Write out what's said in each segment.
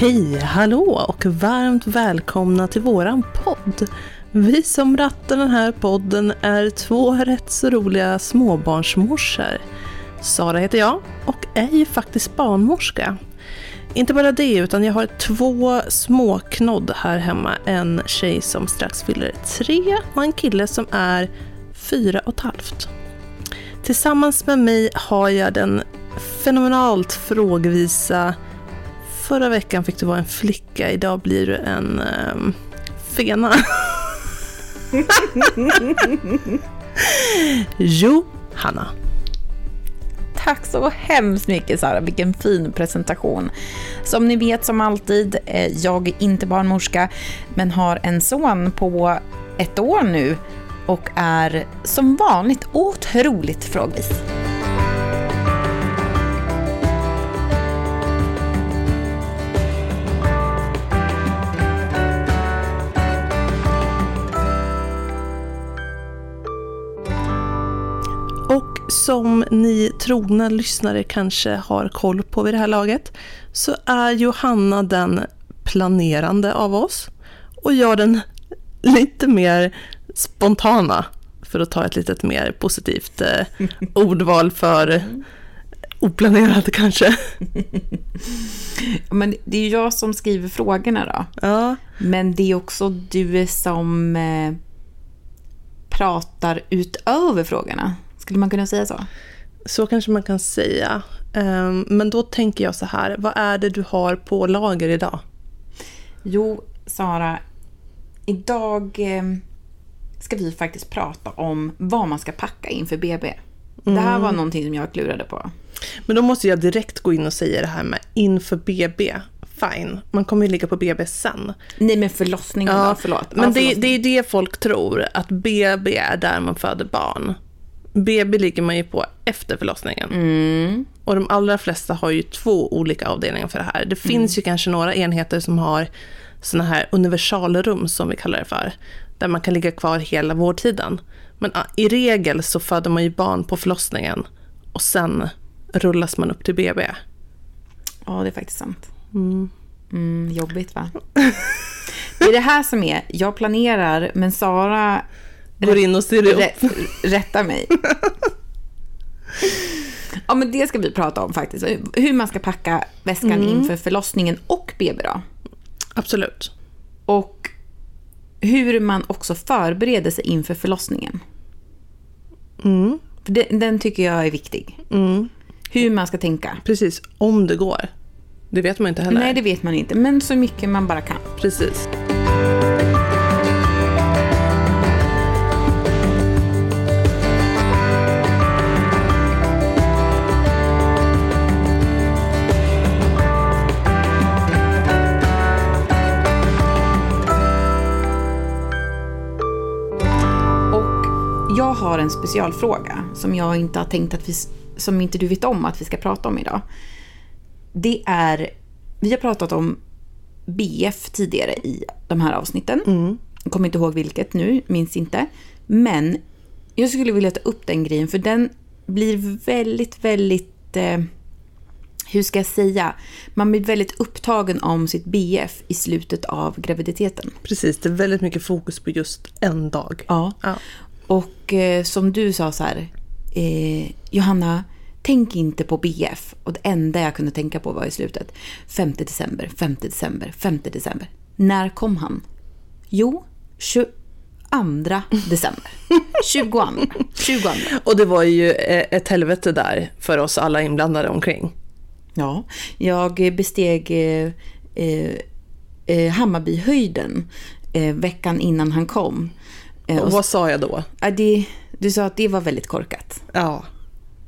Hej, hallå och varmt välkomna till våran podd. Vi som rattar den här podden är två rätt så roliga småbarnsmorsor. Sara heter jag och är ju faktiskt barnmorska. Inte bara det, utan jag har två småknodd här hemma. En tjej som strax fyller tre och en kille som är fyra och ett halvt. Tillsammans med mig har jag den fenomenalt frågvisa Förra veckan fick du vara en flicka, idag blir du en um, fena. Johanna. Tack så hemskt mycket Sara, vilken fin presentation. Som ni vet som alltid, eh, jag är inte barnmorska men har en son på ett år nu och är som vanligt otroligt frågvis. Som ni trogna lyssnare kanske har koll på vid det här laget, så är Johanna den planerande av oss och jag den lite mer spontana, för att ta ett litet mer positivt eh, ordval för oplanerad kanske. Men det är jag som skriver frågorna då. Ja. Men det är också du som eh, pratar utöver frågorna. Skulle man kunna säga så? Så kanske man kan säga. Ehm, men då tänker jag så här, vad är det du har på lager idag? Jo, Sara, idag ehm, ska vi faktiskt prata om vad man ska packa inför BB. Mm. Det här var någonting som jag klurade på. Men då måste jag direkt gå in och säga det här med inför BB. Fine, man kommer ju ligga på BB sen. Nej men förlossningen ja, då, förlåt. Men ja, det, det är det folk tror, att BB är där man föder barn. BB ligger man ju på efter förlossningen. Mm. Och de allra flesta har ju två olika avdelningar för det här. Det finns mm. ju kanske några enheter som har såna här universalrum som vi kallar det för. Där man kan ligga kvar hela vårdtiden. Men i regel så föder man ju barn på förlossningen och sen rullas man upp till BB. Ja, det är faktiskt sant. Mm. Mm, jobbigt va? Det är det här som är, jag planerar men Sara Går in och styr upp. Rätt, rätta mig. Ja, men det ska vi prata om faktiskt. Hur man ska packa väskan mm. inför förlossningen och BB då. Absolut. Och hur man också förbereder sig inför förlossningen. Mm. För den, den, tycker jag är viktig. Mm. Hur man ska tänka. Precis, om det går. Det vet man inte heller. Nej, det vet man inte. Men så mycket man bara kan. Precis. Jag har en specialfråga som jag inte har tänkt att vi, som inte du vet om att vi ska prata om idag. Det är, vi har pratat om BF tidigare i de här avsnitten. Mm. Jag kommer inte ihåg vilket nu, minns inte. Men jag skulle vilja ta upp den grejen för den blir väldigt, väldigt eh, hur ska jag säga, man blir väldigt upptagen om sitt BF i slutet av graviditeten. Precis, det är väldigt mycket fokus på just en dag. Ja, ja. Och eh, som du sa så här, eh, Johanna, tänk inte på BF. Och det enda jag kunde tänka på var i slutet. 5 december, 5 december, 5 december. När kom han? Jo, 22 december. 22. 22. Och det var ju eh, ett helvete där för oss alla inblandade omkring. Ja, jag besteg eh, eh, eh Hammarbyhöjden eh, veckan innan han kom. Eh, och vad sa jag då? Det, du sa att det var väldigt korkat. Ja.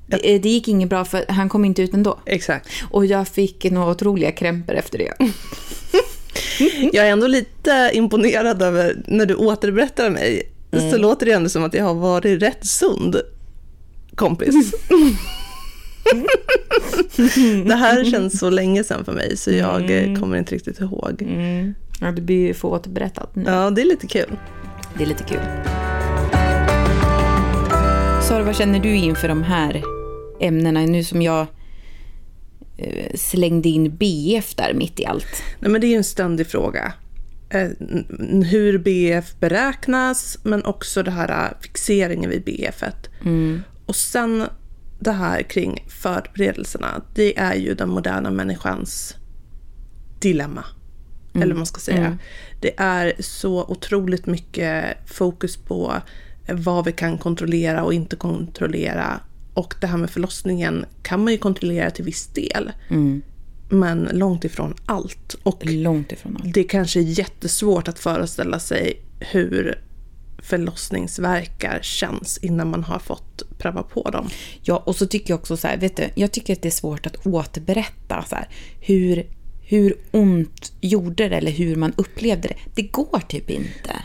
Det, eh, det gick inget bra för han kom inte ut ändå. Exakt. Och jag fick några otroliga krämpor efter det. jag är ändå lite imponerad över när du återberättar mig. Mm. Så låter det ändå som att jag har varit rätt sund kompis. det här känns så länge sedan för mig så jag mm. kommer inte riktigt ihåg. Mm. Ja, det blir ju få återberättat nu. Ja, det är lite kul. Det är lite kul. Sara, vad känner du inför de här ämnena nu som jag eh, slängde in BF där mitt i allt. Nej, men det är ju en ständig fråga. Eh, hur BF beräknas, men också det här eh, fixeringen vid BF. Mm. Och sen det här kring förberedelserna. Det är ju den moderna människans dilemma. Eller vad man ska säga. Det är så otroligt mycket fokus på vad vi kan kontrollera och inte kontrollera. Och det här med förlossningen kan man ju kontrollera till viss del. Men långt ifrån allt. Och Långt ifrån allt. det kanske är jättesvårt att föreställa sig hur förlossningsverkar känns innan man har fått pröva på dem. Ja, och så tycker jag också så här, vet du, jag tycker att det är svårt att återberätta så här, hur, hur ont gjorde det eller hur man upplevde det. Det går typ inte.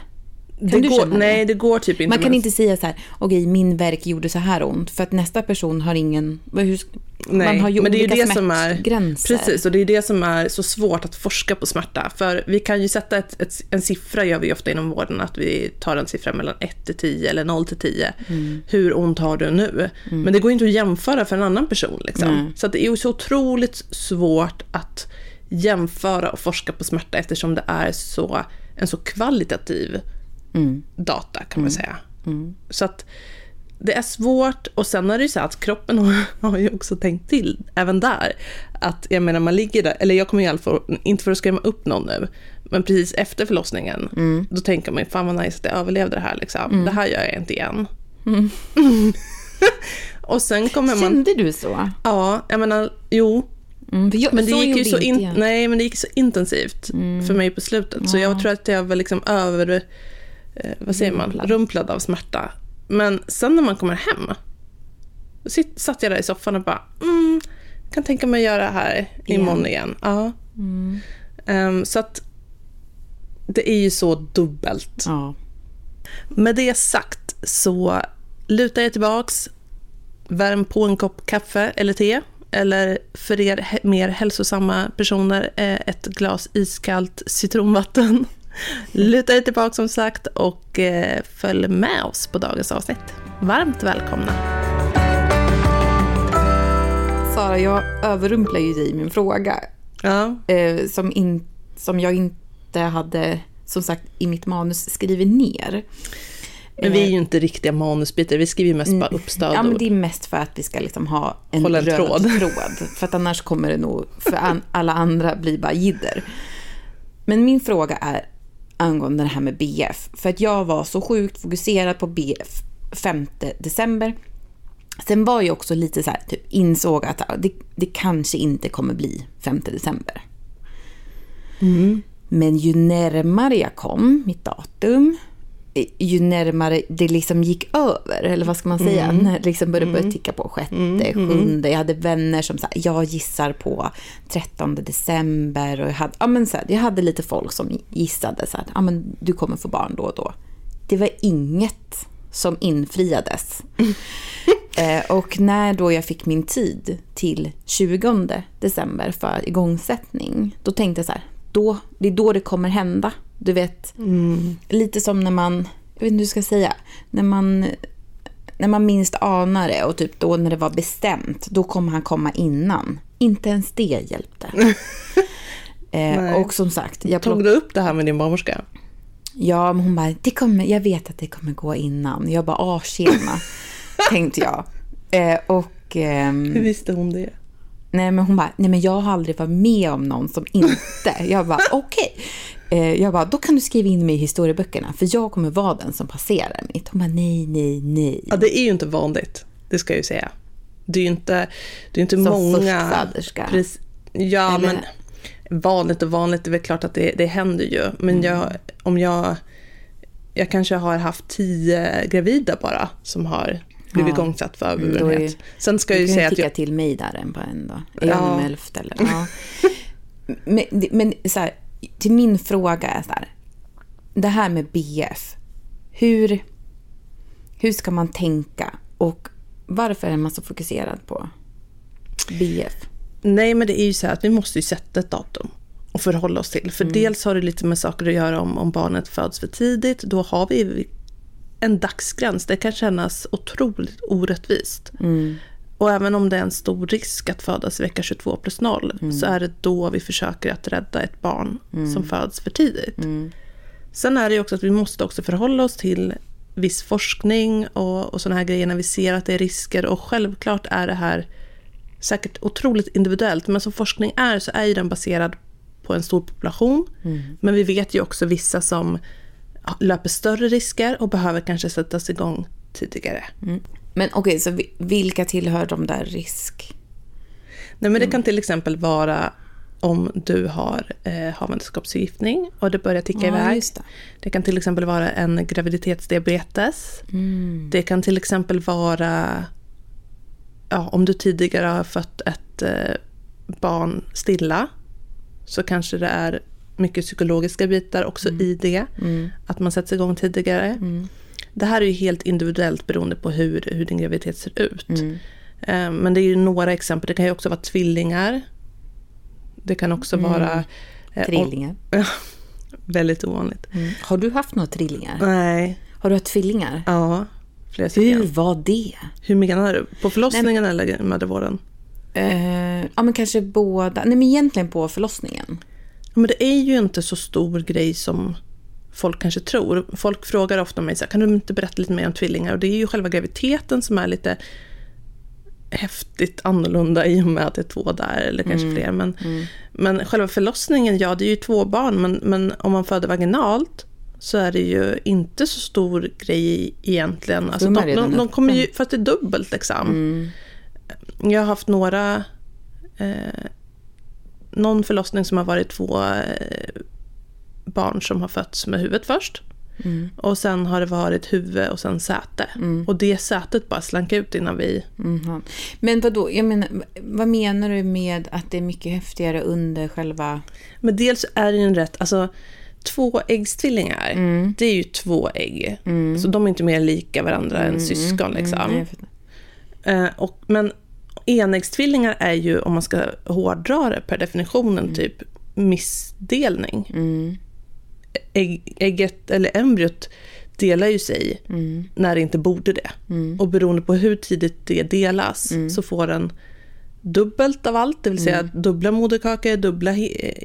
Det går, nej, det går typ inte. Man kan men- inte säga så här, okej, min verk gjorde så här ont, för att nästa person har ingen... Hur, Nej, man har ju men det är ju olika det som är. Precis, och det är det som är så svårt att forska på smärta. För vi kan ju sätta ett, ett, en siffra, gör vi ofta inom vården, att vi tar en siffra mellan 1 till 10 eller 0 till 10. Mm. Hur ont har du nu? Men det går inte att jämföra för en annan person. Liksom. Nej. Så att det är ju så otroligt svårt att jämföra och forska på smärta eftersom det är så, en så kvalitativ Mm. data kan man säga. Så att det är svårt och sen är det ju så att kroppen har, har ju också tänkt till även där. Att jag menar man ligger där, eller jag kommer i alla fall, inte för att skrämma upp någon nu, men precis efter förlossningen, då tänker man ju fan vad nice att jag överlevde det här liksom. Det här gör jag inte igen. och sen kommer man, Kände du så? ja, jag menar, jo, Mm, jag, men det så gick ju så, in, jag. nej, men det gick så intensivt för mig på slutet. Så jag tror att jag var liksom över, eh, vad säger man, Rumplad. av smärta. Men sen när man kommer hem, sitt, satt jag där i soffan och bara, mm, kan tänka mig att göra det här imorgon igen. Ja. Ehm, så att det är ju så dubbelt. Ja. Med det sagt så luta er tillbaks, värm på en kopp kaffe eller te. Eller för er mer hälsosamma personer eh, ett glas iskallt citronvatten. Luta er tillbaka som sagt och eh, följ med oss på dagens avsnitt. Varmt välkomna! Sara, jag överrumplar ju dig i min fråga. Ja, Eh, som, in, som jag inte hade, som sagt, i mitt manus skrivit ner. Men vi är ju inte riktiga manusbitar, vi skriver ju mest bara upp Ja, stödord. men det är mest för att vi ska liksom ha en, Hålla en röd tråd. tråd. För att annars kommer det nog, för an, alla andra bli bara jidder. Men min fråga är angående det här med BF. För att jag var så sjukt fokuserad på BF 5 december. Sen var jag också lite så här, typ insåg att ja, det, det kanske inte kommer bli 5 december. Men ju närmare jag kom mitt datum, eh, ju närmare det liksom gick över, eller vad ska man säga, när det liksom började börja ticka på sjätte, sjunde. Jag hade vänner som sa, jag gissar på 13 december och jag hade, ja, men så här, jag hade lite folk som gissade så här, ja, men du kommer få barn då och då. Det var inget som infriades. Eh, och när då jag fick min tid till 20 december för igångsättning, då tänkte jag så här, då, det är då det kommer hända. Du vet, lite som när man, jag vet inte hur jag ska säga, när man, när man minst anar det och typ då när det var bestämt, då kommer han komma innan. Inte ens det hjälpte. eh, och som sagt, jag Tog du upp det här med din barnmorska? Ja, men hon bara, det kommer, jag vet att det kommer gå innan. Jag bara, ah, tjena, tänkte jag. Eh, och ehm, Hur visste hon det? nej, men hon bara, nej men jag har aldrig varit med om någon som inte. Jag bara, okej. Eh, jag bara, då kan du skriva in mig i historieböckerna, för jag kommer vara den som passerar mitt. Hon bara, nej, nej, nej. Ja, det är ju inte vanligt, det ska jag ju säga. Det är ju inte, det är inte Som många... förstföderska. Precis, ja, Eller? men vanligt och vanligt, det är väl klart att det, det händer ju. Men Mm. jag, om jag... Jag kanske har haft tio gravida bara som har blivit Ja. igångsatt för Mm, överburenhet. Sen ska jag ju du kan säga att ticka jag... till mig där en på en då. Är jag Ja. nummer elfte eller? Ja. men men så här, till min fråga är så här. Det här med BF. Hur, hur ska man tänka? Och varför är man så fokuserad på BF? Nej, men det är ju så här att vi måste ju sätta ett datum och förhålla oss till. För Mm. dels har det lite med saker att göra om, om barnet föds för tidigt. Då har vi en dagsgräns. Det kan kännas otroligt orättvist. Mm. Och även om det är en stor risk att födas i vecka 22 plus 0 så är det då vi försöker att rädda ett barn som föds för tidigt. Sen är det ju också att vi måste också förhålla oss till viss forskning och, och sådana här grejer när vi ser att det är risker. Och självklart är det här säkert otroligt individuellt, men som forskning är så är ju den baserad på en stor population. Men vi vet ju också vissa som löper större risker och behöver kanske sättas igång tidigare. Men okej, så vi- vilka tillhör de där risk... Nej, men det kan till exempel vara om du har eh, havandeskapsförgiftning och det börjar ticka Ja, iväg. det. Det kan till exempel vara en graviditetsdiabetes. Mm. Det kan till exempel vara ja, om du tidigare har fött ett eh, barn stilla så kanske det är mycket psykologiska bitar också Mm. i det. Att man sätts igång tidigare. Det här är ju helt individuellt beroende på hur, hur din graviditet ser ut. Mm. Eh, Men det är ju några exempel. Det kan ju också vara tvillingar. Det kan också vara... eh, om- Trillingar. Ja, väldigt ovanligt. Har du haft några trillingar? Nej, Har du haft tvillingar? ja. Flera Hur stycken. var det? Hur menar du? På förlossningen eller i mödravården? Eh, ja, men kanske båda. Nej, men egentligen på förlossningen. Ja, Men det är ju inte så stor grej som folk kanske tror. Folk frågar ofta mig så här, kan du inte berätta lite mer om tvillingar? Och det är ju själva graviditeten som är lite häftigt annorlunda i och med att det är två där eller kanske fler. Men, men själva förlossningen, ja det är ju två barn men, men om man föder vaginalt så är det ju inte så stor grej egentligen. Alltså, De de, de, kommer ju, öppen. fast det är dubbelt liksom. Jag har haft några eh, någon förlossning som har varit två eh, barn som har fötts med huvudet först. Och sen har det varit huvud och sen säte. Och det sätet bara slank ut innan vi... Mhm. Men vad då? Jag menar, vad menar du med att det är mycket häftigare under själva... Men dels är det ju en rätt... Alltså, tvåäggstvillingar, det är ju två ägg. Så de är inte mer lika varandra än syskon. Liksom. Nej, jag fattar. Eh, och, men enäggstvillingar är ju, om man ska hårdra det per definitionen, typ missdelning. Ägg, ägget, eller embryot, delar ju sig när det inte borde det. Och beroende på hur tidigt det delas så får den dubbelt av allt, det vill säga dubbla moderkakor, dubbla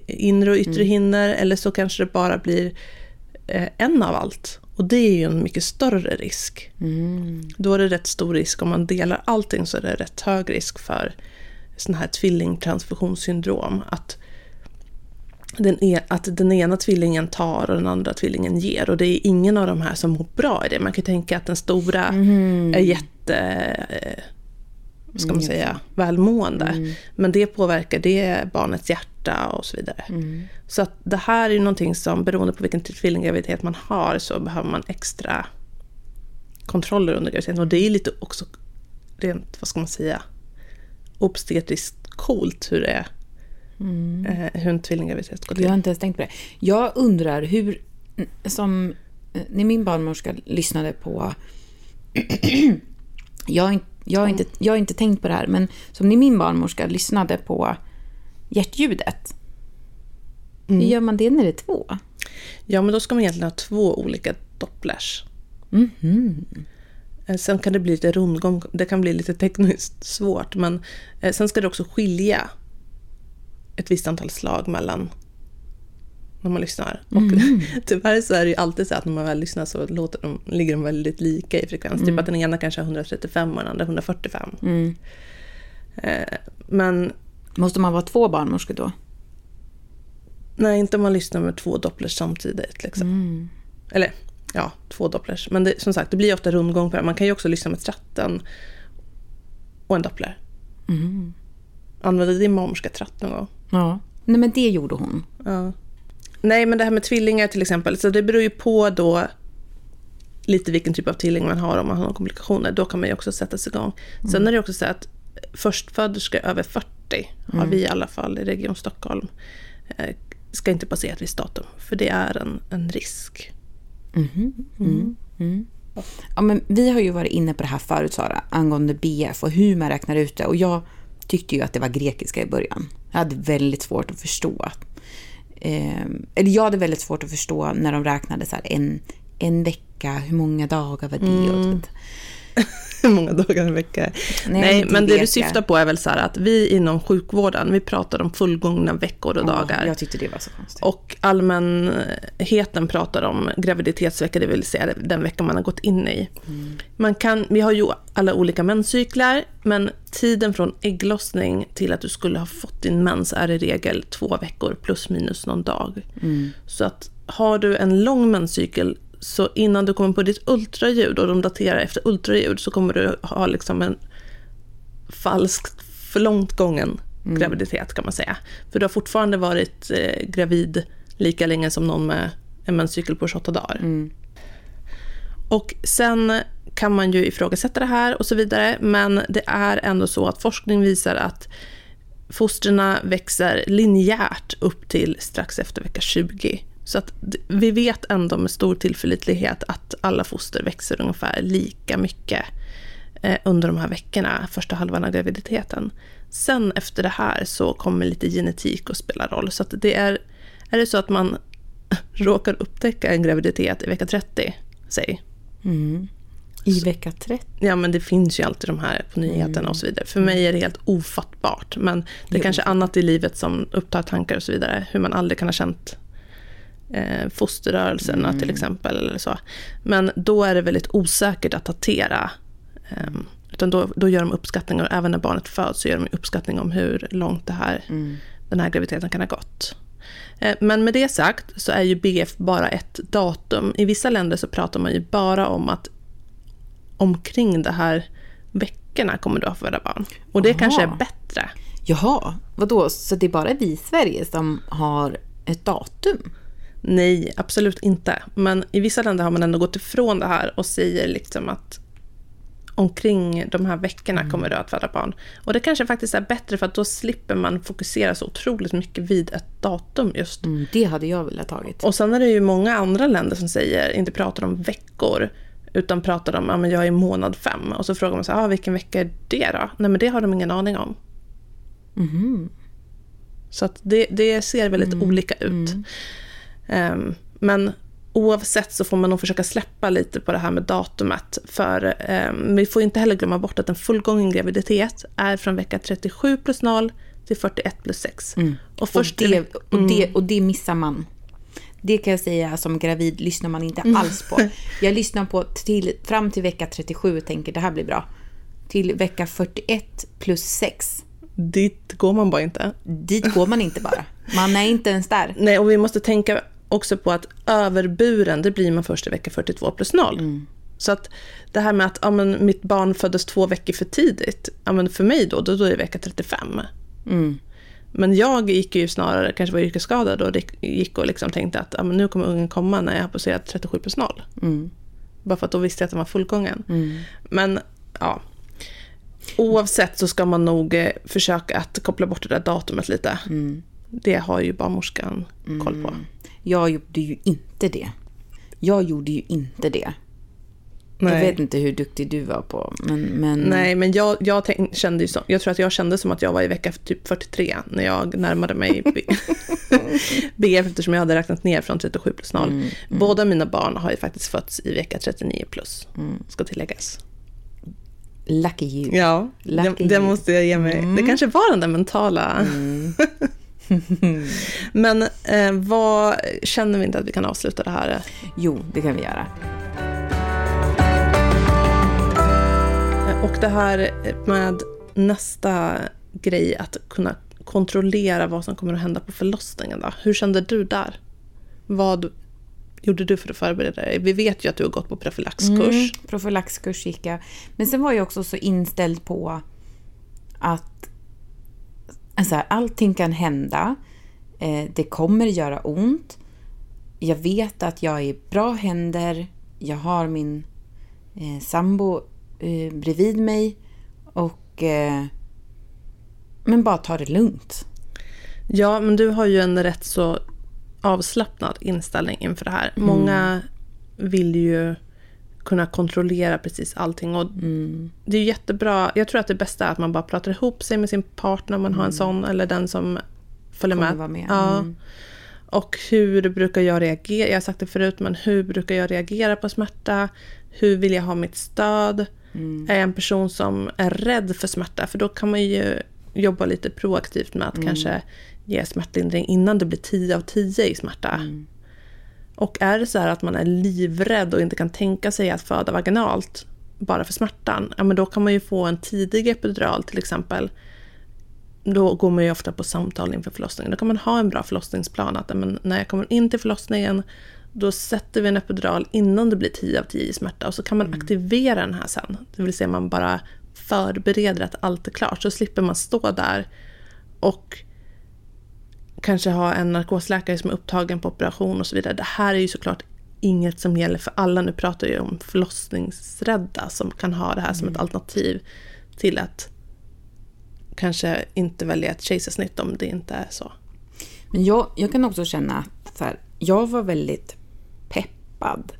inre och yttre hinnor, eller så kanske det bara blir eh, en av allt. Och det är ju en mycket större risk. Då är det rätt stor risk, om man delar allting så är det rätt hög risk för sån här tvillingtransfusionssyndrom. Att den, e- att den ena tvillingen tar och den andra tvillingen ger. Och det är ingen av de här som mår bra i det. Man kan ju tänka att den stora är jätte... eh, vad ska man säga, välmående. Men det påverkar det barnets hjärta och så vidare. Så att det här är ju någonting som, beroende på vilken tvillinggraviditet man har, så behöver man extra kontroller under graviditeten. Och det är lite också rent, vad ska man säga, obstetriskt coolt hur det är. Eh, hur en tvillinggraviditet går till. Jag har inte ens tänkt på det. Jag undrar hur... Som eh, när min barnmorska lyssnade på... jag, har inte, jag, har inte, jag har inte tänkt på det här, men som när min barnmorska lyssnade på hjärtljudet. Hur gör man det när det är två? Ja, men då ska man egentligen ha två olika dopplers. Eh, Sen kan det bli lite rundgång, det kan bli lite tekniskt svårt, men eh, sen ska det också skilja ett visst antal slag mellan när man lyssnar. Och tyvärr så är det ju alltid så att när man väl lyssnar så låter de, ligger de väldigt lika i frekvens. Typ att den ena kanske har 135 och den andra 145. Eh, Men Måste man vara två barnmorskor då? Nej, inte om man lyssnar med två dopplers samtidigt. Liksom. Eller ja, två dopplers. Men det, som sagt, det blir ofta rundgång på det. Man kan ju också lyssna med tratten och en doppler. Använde din barnmorska tratt någon gång? Ja. Nej, men det gjorde hon. Ja. Nej, men det här med tvillingar till exempel. Så det beror ju på då lite vilken typ av tvilling man har om man har några komplikationer. Då kan man ju också sätta sig igång. Sen är det också så att förstföderskor över 40 har vi i alla fall i Region Stockholm. eh, Ska inte passera ett visst datum. För det är en, en risk. Ja, men vi har ju varit inne på det här förut, Sara, angående BF och hur man räknar ut det. Och jag tyckte ju att det var grekiska i början. Jag hade väldigt svårt att förstå. Eh, eller jag hade väldigt svårt att förstå när de räknade så en, en vecka, hur många dagar var det? Och, vet. Hur många dagar i veckan? Nej, Nej men det du syftar på är väl så här att vi inom sjukvården, vi pratar om fullgångna veckor och oh, dagar. Jag tyckte det var så konstigt. Och allmänheten pratar om graviditetsvecka, det vill säga den vecka man har gått in i. Mm. Man kan, vi har ju alla olika menscyklar, men tiden från ägglossning till att du skulle ha fått din mens är i regel två veckor plus minus någon dag. Mm. Så att har du en lång menscykel så innan du kommer på ditt ultraljud och de daterar efter ultraljud så kommer du ha liksom en falskt för långt gången mm. graviditet kan man säga. För du har fortfarande varit eh, gravid lika länge som någon med en menscykel på 28 dagar. Mm. Och sen kan man ju ifrågasätta det här och så vidare, men det är ändå så att forskning visar att fostren växer linjärt upp till strax efter vecka 20. Så att vi vet ändå med stor tillförlitlighet att alla foster växer ungefär lika mycket eh, under de här veckorna, första halvan av graviditeten. Sen efter det här så kommer lite genetik att spela roll. Så att det är, är det så att man råkar upptäcka en graviditet i vecka 30, säg. Mm. I vecka 30? Ja, men det finns ju alltid de här på nyheterna mm. och så vidare. För mig är det helt ofattbart. Men det är jo. kanske annat i livet som upptar tankar och så vidare. Hur man aldrig kan ha känt eh, fosterrörelserna mm. till exempel. Eller så. Men då är det väldigt osäkert att datera. Eh, utan då, då gör de uppskattningar, och även när barnet föds så gör de uppskattning om hur långt det här, mm. den här graviditeten kan ha gått. Eh, men med det sagt så är ju BF bara ett datum. I vissa länder så pratar man ju bara om att omkring det här veckorna kommer du att föda barn. Och det Aha. kanske är bättre. Jaha, vadå? Så det är bara vi i Sverige som har ett datum? Nej, absolut inte. Men i vissa länder har man ändå gått ifrån det här och säger liksom att omkring de här veckorna mm. kommer du att föda barn. Och det kanske faktiskt är bättre för att då slipper man fokusera så otroligt mycket vid ett datum just. Mm, det hade jag velat tagit. Och sen är det ju många andra länder som säger, inte pratar om veckor, utan pratar om, ja men jag är i månad fem. Och så frågar man så här, ah, vilken vecka är det då? Nej men det har de ingen aning om. Mm. Så att det, det ser väldigt mm. olika ut. Mm. Um, men oavsett så får man nog försöka släppa lite på det här med datumet. För um, vi får inte heller glömma bort att en fullgången graviditet är från vecka 37 plus 0 till 41 plus 6. Mm. Och, först och, det, och, det, mm. och det missar man. Det kan jag säga som gravid lyssnar man inte mm. alls på. Jag lyssnar på till, fram till vecka 37 och tänker det här blir bra. Till vecka 41 plus 6. Dit går man bara inte. Dit går man inte bara. Man är inte ens där. Nej, och vi måste tänka också på att överburen, det blir man först i vecka 42 plus 0. Mm. Så att det här med att ja, men, mitt barn föddes två veckor för tidigt, ja, men för mig då, då, då är det vecka 35. Mm. Men jag gick ju snarare, kanske var yrkesskadad och gick och liksom tänkte att ja, men nu kommer ungen komma när jag har passerat 37 plus 0. Mm. Bara för att då visste jag att den var fullgången. Mm. Men ja, oavsett så ska man nog eh, försöka att koppla bort det där datumet lite. Mm. Det har ju barnmorskan koll på. Mm. Jag gjorde ju inte det. Jag gjorde ju inte det. Nej. Jag vet inte hur duktig du var på, men... men... Nej, men jag, jag tänk, kände ju som, jag tror att jag kände som att jag var i vecka typ 43 när jag närmade mig BF eftersom jag hade räknat ner från 37 plus 0. Mm, mm. Båda mina barn har ju faktiskt fötts i vecka 39 plus, mm. ska tilläggas. Lucky you. Ja, Lucky det, det måste jag ge mig. Mm. Det kanske var den där mentala... Men eh, vad känner vi inte att vi kan avsluta det här? Jo, det kan vi göra. Och det här med nästa grej, att kunna kontrollera vad som kommer att hända på förlossningen. Då. Hur kände du där? Vad gjorde du för att förbereda dig? Vi vet ju att du har gått på profylaxkurs. Mm, profylaxkurs gick jag. Men sen var jag också så inställd på att alltså, allting kan hända. Eh, det kommer göra ont. Jag vet att jag är i bra händer. Jag har min eh, sambo eh, bredvid mig. Och... Eh, men bara ta det lugnt. Ja, men du har ju en rätt så avslappnad inställning inför det här. Mm. Många vill ju kunna kontrollera precis allting. Och mm. Det är jättebra. Jag tror att det bästa är att man bara pratar ihop sig med sin partner om man mm. har en mm. sån. Eller den som följer med. med. Ja. Mm. Och hur brukar jag reagera? Jag har sagt det förut, men hur brukar jag reagera på smärta? Hur vill jag ha mitt stöd? är en person som är rädd för smärta. För då kan man ju jobba lite proaktivt med att kanske ge smärtlindring innan det blir 10 av 10 i smärta. Och är det så här att man är livrädd och inte kan tänka sig att föda vaginalt bara för smärtan, ja men då kan man ju få en tidig epidural till exempel. Då går man ju ofta på samtal inför förlossningen. Då kan man ha en bra förlossningsplan. Att men, när jag kommer in till förlossningen då sätter vi en epidural innan det blir 10 av 10 i smärta. Och så kan man aktivera den här sen. Det vill säga man bara förbereder att allt är klart. Så slipper man stå där och kanske ha en narkosläkare som är upptagen på operation och så vidare. Det här är ju såklart inget som gäller för alla. Nu pratar jag om förlossningsrädda som kan ha det här som ett alternativ till att kanske inte välja ett kejsarsnitt om det inte är så. Men jag, jag kan också känna att så här, jag var väldigt peppad.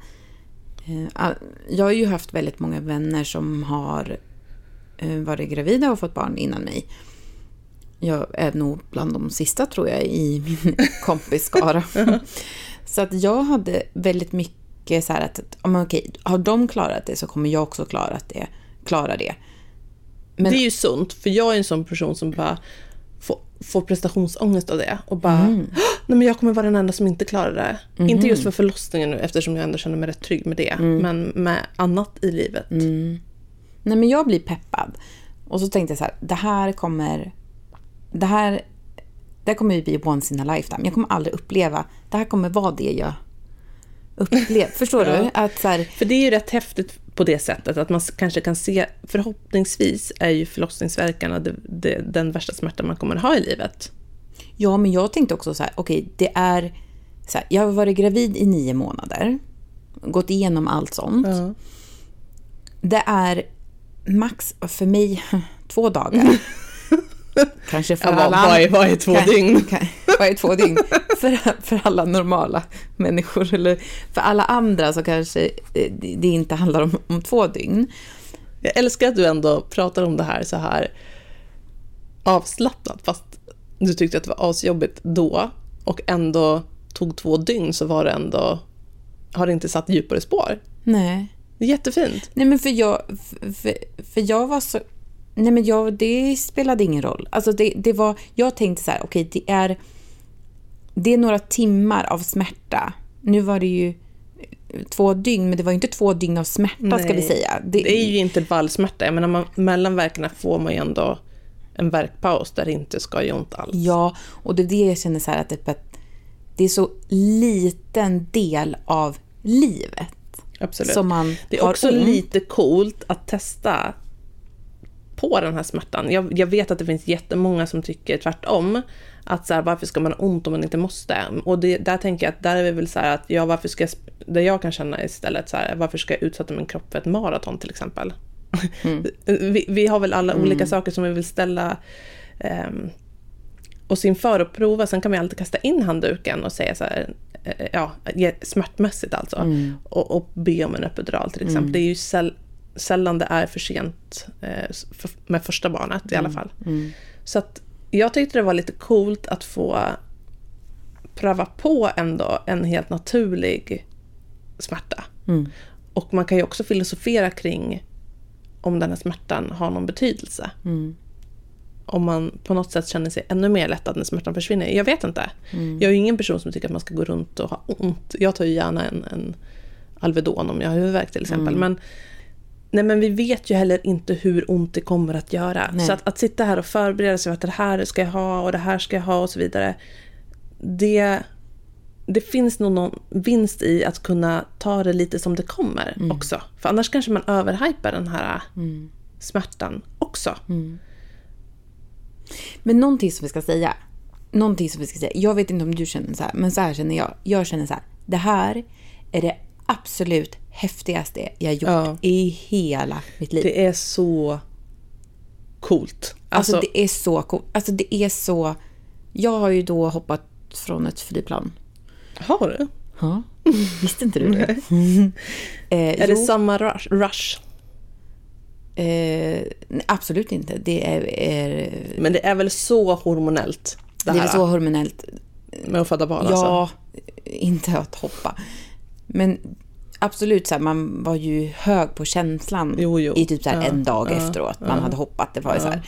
Eh, Jag har ju haft väldigt många vänner som har eh, varit gravida och fått barn innan mig. Jag är nog bland de sista tror jag i min kompisskara. så att jag hade väldigt mycket så här att, men okej, har de klarat det så kommer jag också klara det. Klara det. Men- Det är ju sunt, för jag är en sån person som bara får, får prestationsångest av det. Och bara, Mm. "Åh, nej men jag kommer vara den enda som inte klarar det. Inte just för förlossningen nu, eftersom jag ändå känner mig rätt trygg med det. Mm. Men med annat i livet. Nej, men jag blir peppad. Och så tänkte jag så här, det här kommer... Det här, det här kommer ju bli once in a lifetime. Jag kommer aldrig uppleva... Det här kommer vara det jag upplever. Förstår Ja. du? Att så här, För det är ju rätt häftigt på det sättet att man kanske kan se, förhoppningsvis är ju förlossningsverkarna det, det, den värsta smärta man kommer ha i livet. ja, men jag tänkte också så här, okej, det är... Så här, jag har varit gravid i nio månader. Gått igenom allt sånt. Ja. Det är max för mig två dagar. Kanske för alla vad, är, vad är två Kan- dygn? kan- Vad är två dygn? För, för alla normala människor. Eller för alla andra så kanske eh, det inte handlar om, om två dygn. Jag älskar att du ändå pratar om det här så här avslappnat, fast du tyckte att det var asjobbigt då och ändå tog två dygn så var det ändå, har det inte satt djupare spår. Nej. Det är jättefint. Nej men för jag, för, för jag var så... Nej men jag, det spelade ingen roll. Alltså det, det var, jag tänkte så här, okej det är... Det är några timmar av smärta. Nu var det ju två dygn, men det var ju inte två dygn av smärta ska vi Nej. säga. Det är ju intervallsmärta, jag menar man, mellan verkarna får man ju ändå en verkpaus där det inte ska göra ont alls. Ja, och det är det jag känner så här att det, det är så liten del av livet Absolut. som man Det är också ont. lite coolt att testa på den här smärtan. Jag, jag vet att det finns jättemånga som tycker tvärtom. Att så här, varför ska man ha ont om man inte måste? Och det, där tänker jag att där är vi väl så här att ja, varför ska jag, det jag kan känna istället så här, varför ska jag utsätta min kropp för ett maraton till exempel? vi, vi har väl alla olika saker som vi vill ställa um, oss inför och prova. Sen kan vi alltid kasta in handduken och säga så här, eh, ja, smärtmässigt alltså. Och, och be om en epidural till exempel. Det är ju säll, sällan det är för sent eh, med första barnet i alla fall. Så att jag tyckte det var lite coolt att få pröva på ändå en helt naturlig smärta. Och man kan ju också filosofera kring om den här smärtan har någon betydelse. Om man på något sätt känner sig ännu mer lättad när smärtan försvinner. Jag vet inte. Jag är ju ingen person som tycker att man ska gå runt och ha ont. Jag tar ju gärna en, en Alvedon om jag har huvudvärk till exempel. Men, nej, men vi vet ju heller inte hur ont det kommer att göra. Nej. Så att, att sitta här och förbereda sig för att det här ska jag ha och det här ska jag ha och så vidare. Det, det finns nog någon vinst i att kunna ta det lite som det kommer också. För annars kanske man överhypar den här smärtan också. Men någonting som vi ska säga. Någonting som vi ska säga. Jag vet inte om du känner så här, men så här känner jag. Jag känner så här. Det här är det absolut häftigaste jag gjort Ja. i hela mitt liv. Det är så coolt. alltså, Alltså, det är så coolt. Alltså det är så... Jag har ju då hoppat från ett flygplan. har du? Ja. Visste inte du det? eh, Är det jo, samma rush? rush? eh, absolut inte. Det är, är, Men det är väl så hormonellt? Det, det är väl så hormonellt. med att föda barn alltså? Ja, inte att hoppa. Men absolut så här, man var ju hög på känslan Jo, jo. i typ så här Ja, en dag ja, efteråt. Man ja. hade hoppat. Det var så här.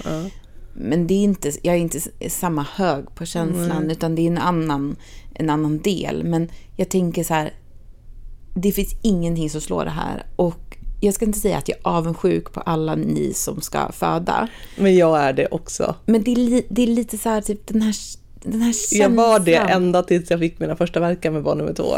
Men det är inte, jag är inte samma hög på känslan, utan det är en annan, en annan del. Men jag tänker så här, det finns ingenting som slår det här. Och jag ska inte säga att jag är avundsjuk på alla ni som ska föda. Men jag är det också. Men det är, li, det är lite så här, typ den här, den här känslan. Jag var det ända tills jag fick mina första verkar med barn nummer två.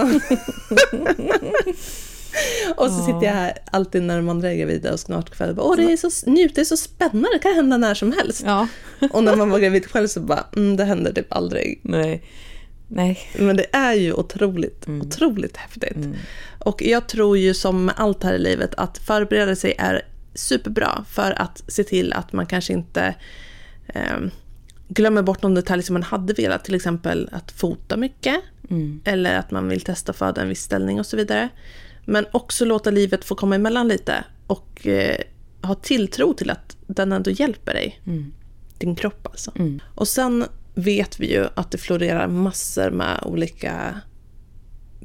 och så sitter jag här alltid när man är gravid och snart kväll och bara, åh det är så, njut, det är så spännande, det kan hända när som helst. Ja. Och när man var gravid själv så bara, mm, det händer typ aldrig. Nej. Nej. Men det är ju otroligt, otroligt häftigt. Och jag tror ju som med allt här i livet att förbereda sig är superbra för att se till att man kanske inte eh, glömmer bort någon detalj som man hade velat, till exempel att fota mycket eller att man vill testa föda en viss ställning och så vidare. Men också låta livet få komma emellan lite och eh, ha tilltro till att den ändå hjälper dig. Din kropp alltså. Och sen vet vi ju att det florerar massor med olika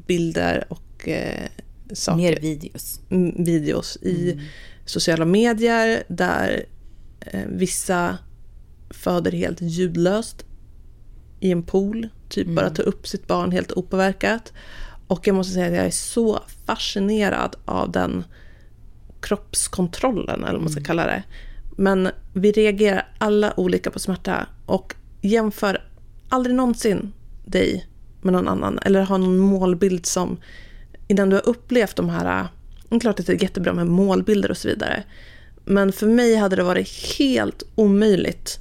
bilder och eh, saker Mer videos. mm, videos i sociala medier där eh, vissa föder helt ljudlöst i en pool, typ bara tar upp sitt barn helt opåverkat. Och jag måste säga att jag är så fascinerad av den kroppskontrollen, eller vad man ska kalla det. Men vi reagerar alla olika på smärta och jämför aldrig någonsin dig med någon annan eller har någon målbild som innan du har upplevt de här, klart att det är jättebra med målbilder och så vidare. Men för mig hade det varit helt omöjligt,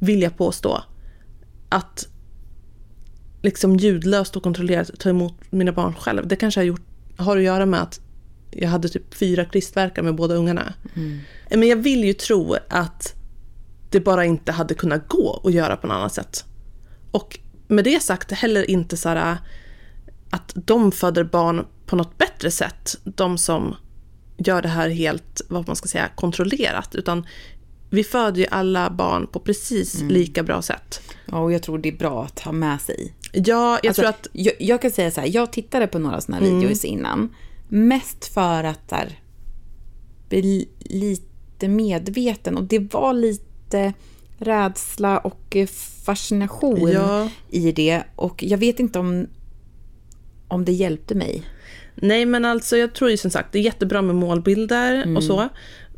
vill jag påstå, att liksom ljudlöst och kontrollerat ta emot mina barn själv. Det kanske har, gjort, har att göra med att jag hade typ fyra kristverkar med båda ungarna. Men jag vill ju tro att det bara inte hade kunnat gå att göra på något annat sätt. Och med det sagt heller inte så här att de föder barn på något bättre sätt, de som gör det här helt, vad man ska säga, kontrollerat, utan vi föder ju alla barn på precis lika bra sätt. Ja, och jag tror det är bra att ha med sig. Ja, jag Alltså, tror att jag, jag kan säga så här, jag tittade på några sådana här videos innan. Mest för att där, bli lite medveten. Och det var lite rädsla och eh, fascination Ja. i det. Och jag vet inte om, om det hjälpte mig. Nej, men alltså jag tror ju som sagt det är jättebra med målbilder och så.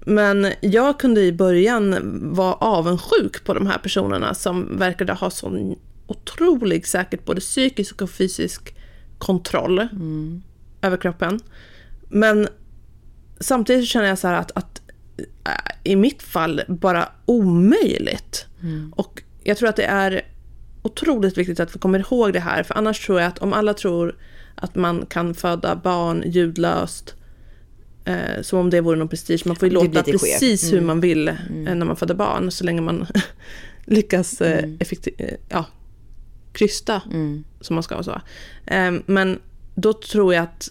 Men jag kunde i början vara avundsjuk på de här personerna som verkade ha sån otrolig säkert både psykisk och fysisk kontroll över kroppen. Men samtidigt känner jag så här att, att äh, i mitt fall bara omöjligt. Och jag tror att det är otroligt viktigt att vi kommer ihåg det här, för annars tror jag att om alla tror att man kan föda barn ljudlöst, eh, som om det vore någon prestige, man får ju låta precis hur man vill eh, när man föder barn, så länge man lyckas eh, effekti- eh, ja, krysta som man ska och så. Eh, men då tror jag att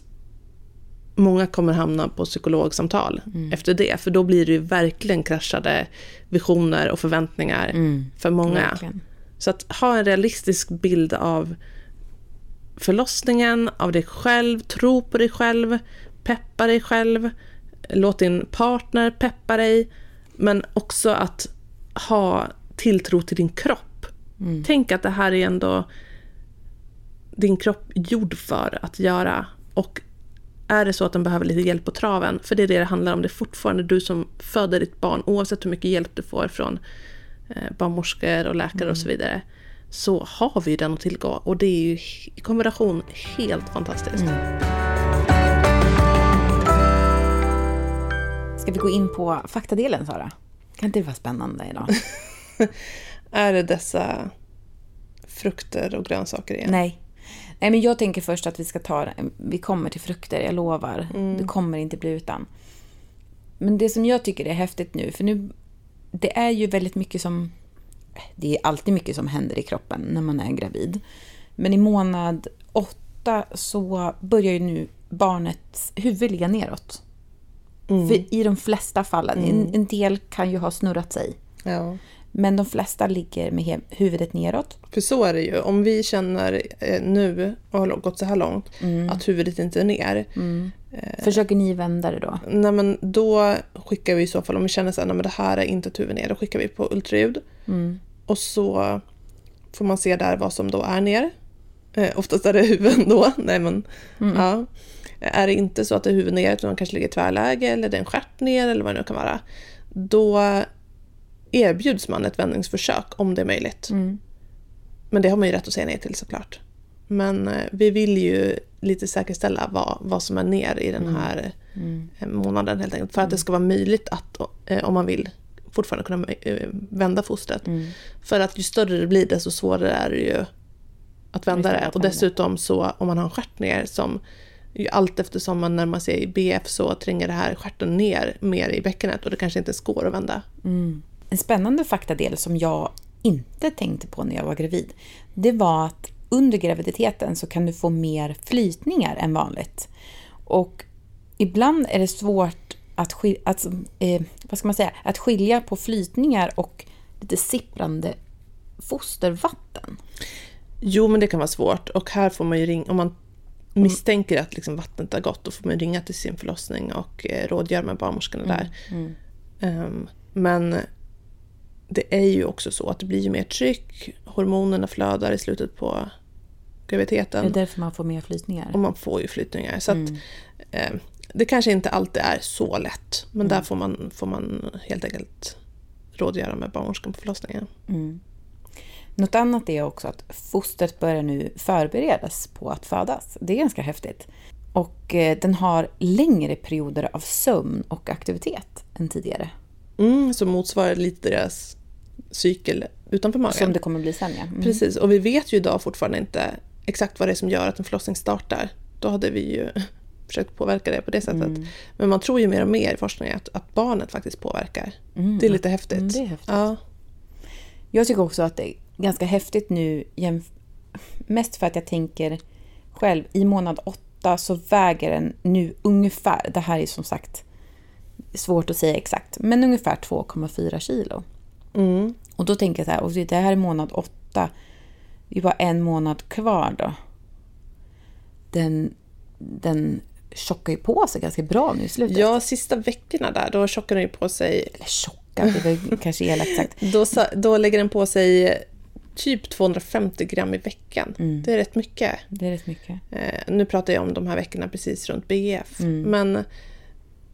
många kommer hamna på psykologsamtal efter det, för då blir det ju verkligen kraschade visioner och förväntningar för många. Verkligen. Så att ha en realistisk bild av förlossningen, av dig själv, tro på dig själv, peppa dig själv, låt din partner peppa dig, men också att ha tilltro till din kropp. Tänk att det här är ändå din kropp gjord för att göra. Och är det så att den behöver lite hjälp på traven, för det är det det handlar om, det är fortfarande du som föder ditt barn, oavsett hur mycket hjälp du får från eh, barnmorskor och läkare och så vidare, så har vi den att tillgå. Och det är ju i kombination helt fantastiskt. Ska vi gå in på faktadelen, Sara? Kan inte det vara spännande idag? Är det dessa frukter och grönsaker igen? Nej. Nej, men jag tänker först att vi ska ta Vi kommer till frukter, jag lovar. Det kommer inte bli utan. Men det som jag tycker är häftigt nu, för nu... Det är ju väldigt mycket som... Det är alltid mycket som händer i kroppen när man är gravid. Men i månad åtta så börjar ju nu barnets huvud ligga neråt. För i de flesta fallen, en, en del kan ju ha snurrat sig. Ja. Men de flesta ligger med huvudet neråt. För så är det ju. Om vi känner eh, nu, och har gått så här långt, att huvudet inte är ner. Försöker ni vända det då? Nej, men då skickar vi i så fall, om vi känner att det här är inte ett huvud ner, då skickar vi på ultraljud. Mm. Och så får man se där vad som då är ner. Eh, oftast är det huvuden då. Nej, men, Mm. ja. Är det inte så att det är huvud ner, utan man kanske ligger i tvärläge eller det är en stjärt ner eller vad det nu kan vara. Då erbjuds man ett vändningsförsök om det är möjligt. Mm. Men det har man ju rätt att säga nej till såklart. Men eh, vi vill ju lite säkerställa vad, vad som är ner i den här eh, månaden helt enkelt. För att det ska vara möjligt att, eh, om man vill, fortfarande kunna vända fostret. För att ju större det blir desto svårare är det ju att vända det, Och dessutom så om man har en stjärt ner som allt eftersom man närmar sig BF så tränger det här stjärten ner mer i bäckenet och det kanske inte går att vända. En spännande faktadel som jag inte tänkte på när jag var gravid, det var att under graviditeten så kan du få mer flytningar än vanligt. Och ibland är det svårt att, skil- att, eh, vad ska man säga, att skilja på flytningar och lite sipprande fostervatten. Jo, men det kan vara svårt. Och här får man ju ringa, om man misstänker att liksom vattnet har gått, då får man ringa till sin förlossning och eh, rådgöra med barnmorskorna där. Ehm, men det är ju också så att det blir ju mer tryck, hormonerna flödar i slutet på Är graviditeten det därför man får mer flytningar? och man får ju flyttningar. Så att, eh, det kanske inte alltid är så lätt, men där får man, får man helt enkelt rådgöra med barnmorskan på förlossningen. Något annat är också att fostret börjar nu förberedas på att födas. Det är ganska häftigt. Och eh, den har längre perioder av sömn och aktivitet än tidigare. Mm, som motsvarar lite deras cykel utanför magen. Som det kommer bli sen ja. Mm. Precis, och vi vet ju idag fortfarande inte exakt vad det är som gör att en förlossning startar. Då hade vi ju försökt påverka det på det sättet. Mm. Men man tror ju mer och mer i forskningen att, att barnet faktiskt påverkar. Det är lite häftigt. Mm, det är häftigt. Ja. Jag tycker också att det ganska häftigt nu, mest för att jag tänker själv, i månad åtta så väger den nu ungefär, det här är som sagt svårt att säga exakt, men ungefär 2,4 kilo. Mm. Och då tänker jag så här, och det här är månad åtta, det är bara en månad kvar då. Den, den tjockar ju på sig ganska bra nu i slutet. ja, sista veckorna där, då tjockar den ju på sig. Eller tjocka, det var kanske elakt sagt. Då, då lägger den på sig typ 250 gram i veckan. Mm. Det är rätt mycket. Det är rätt mycket. Eh, nu pratar jag om de här veckorna precis runt BF. Mm. Men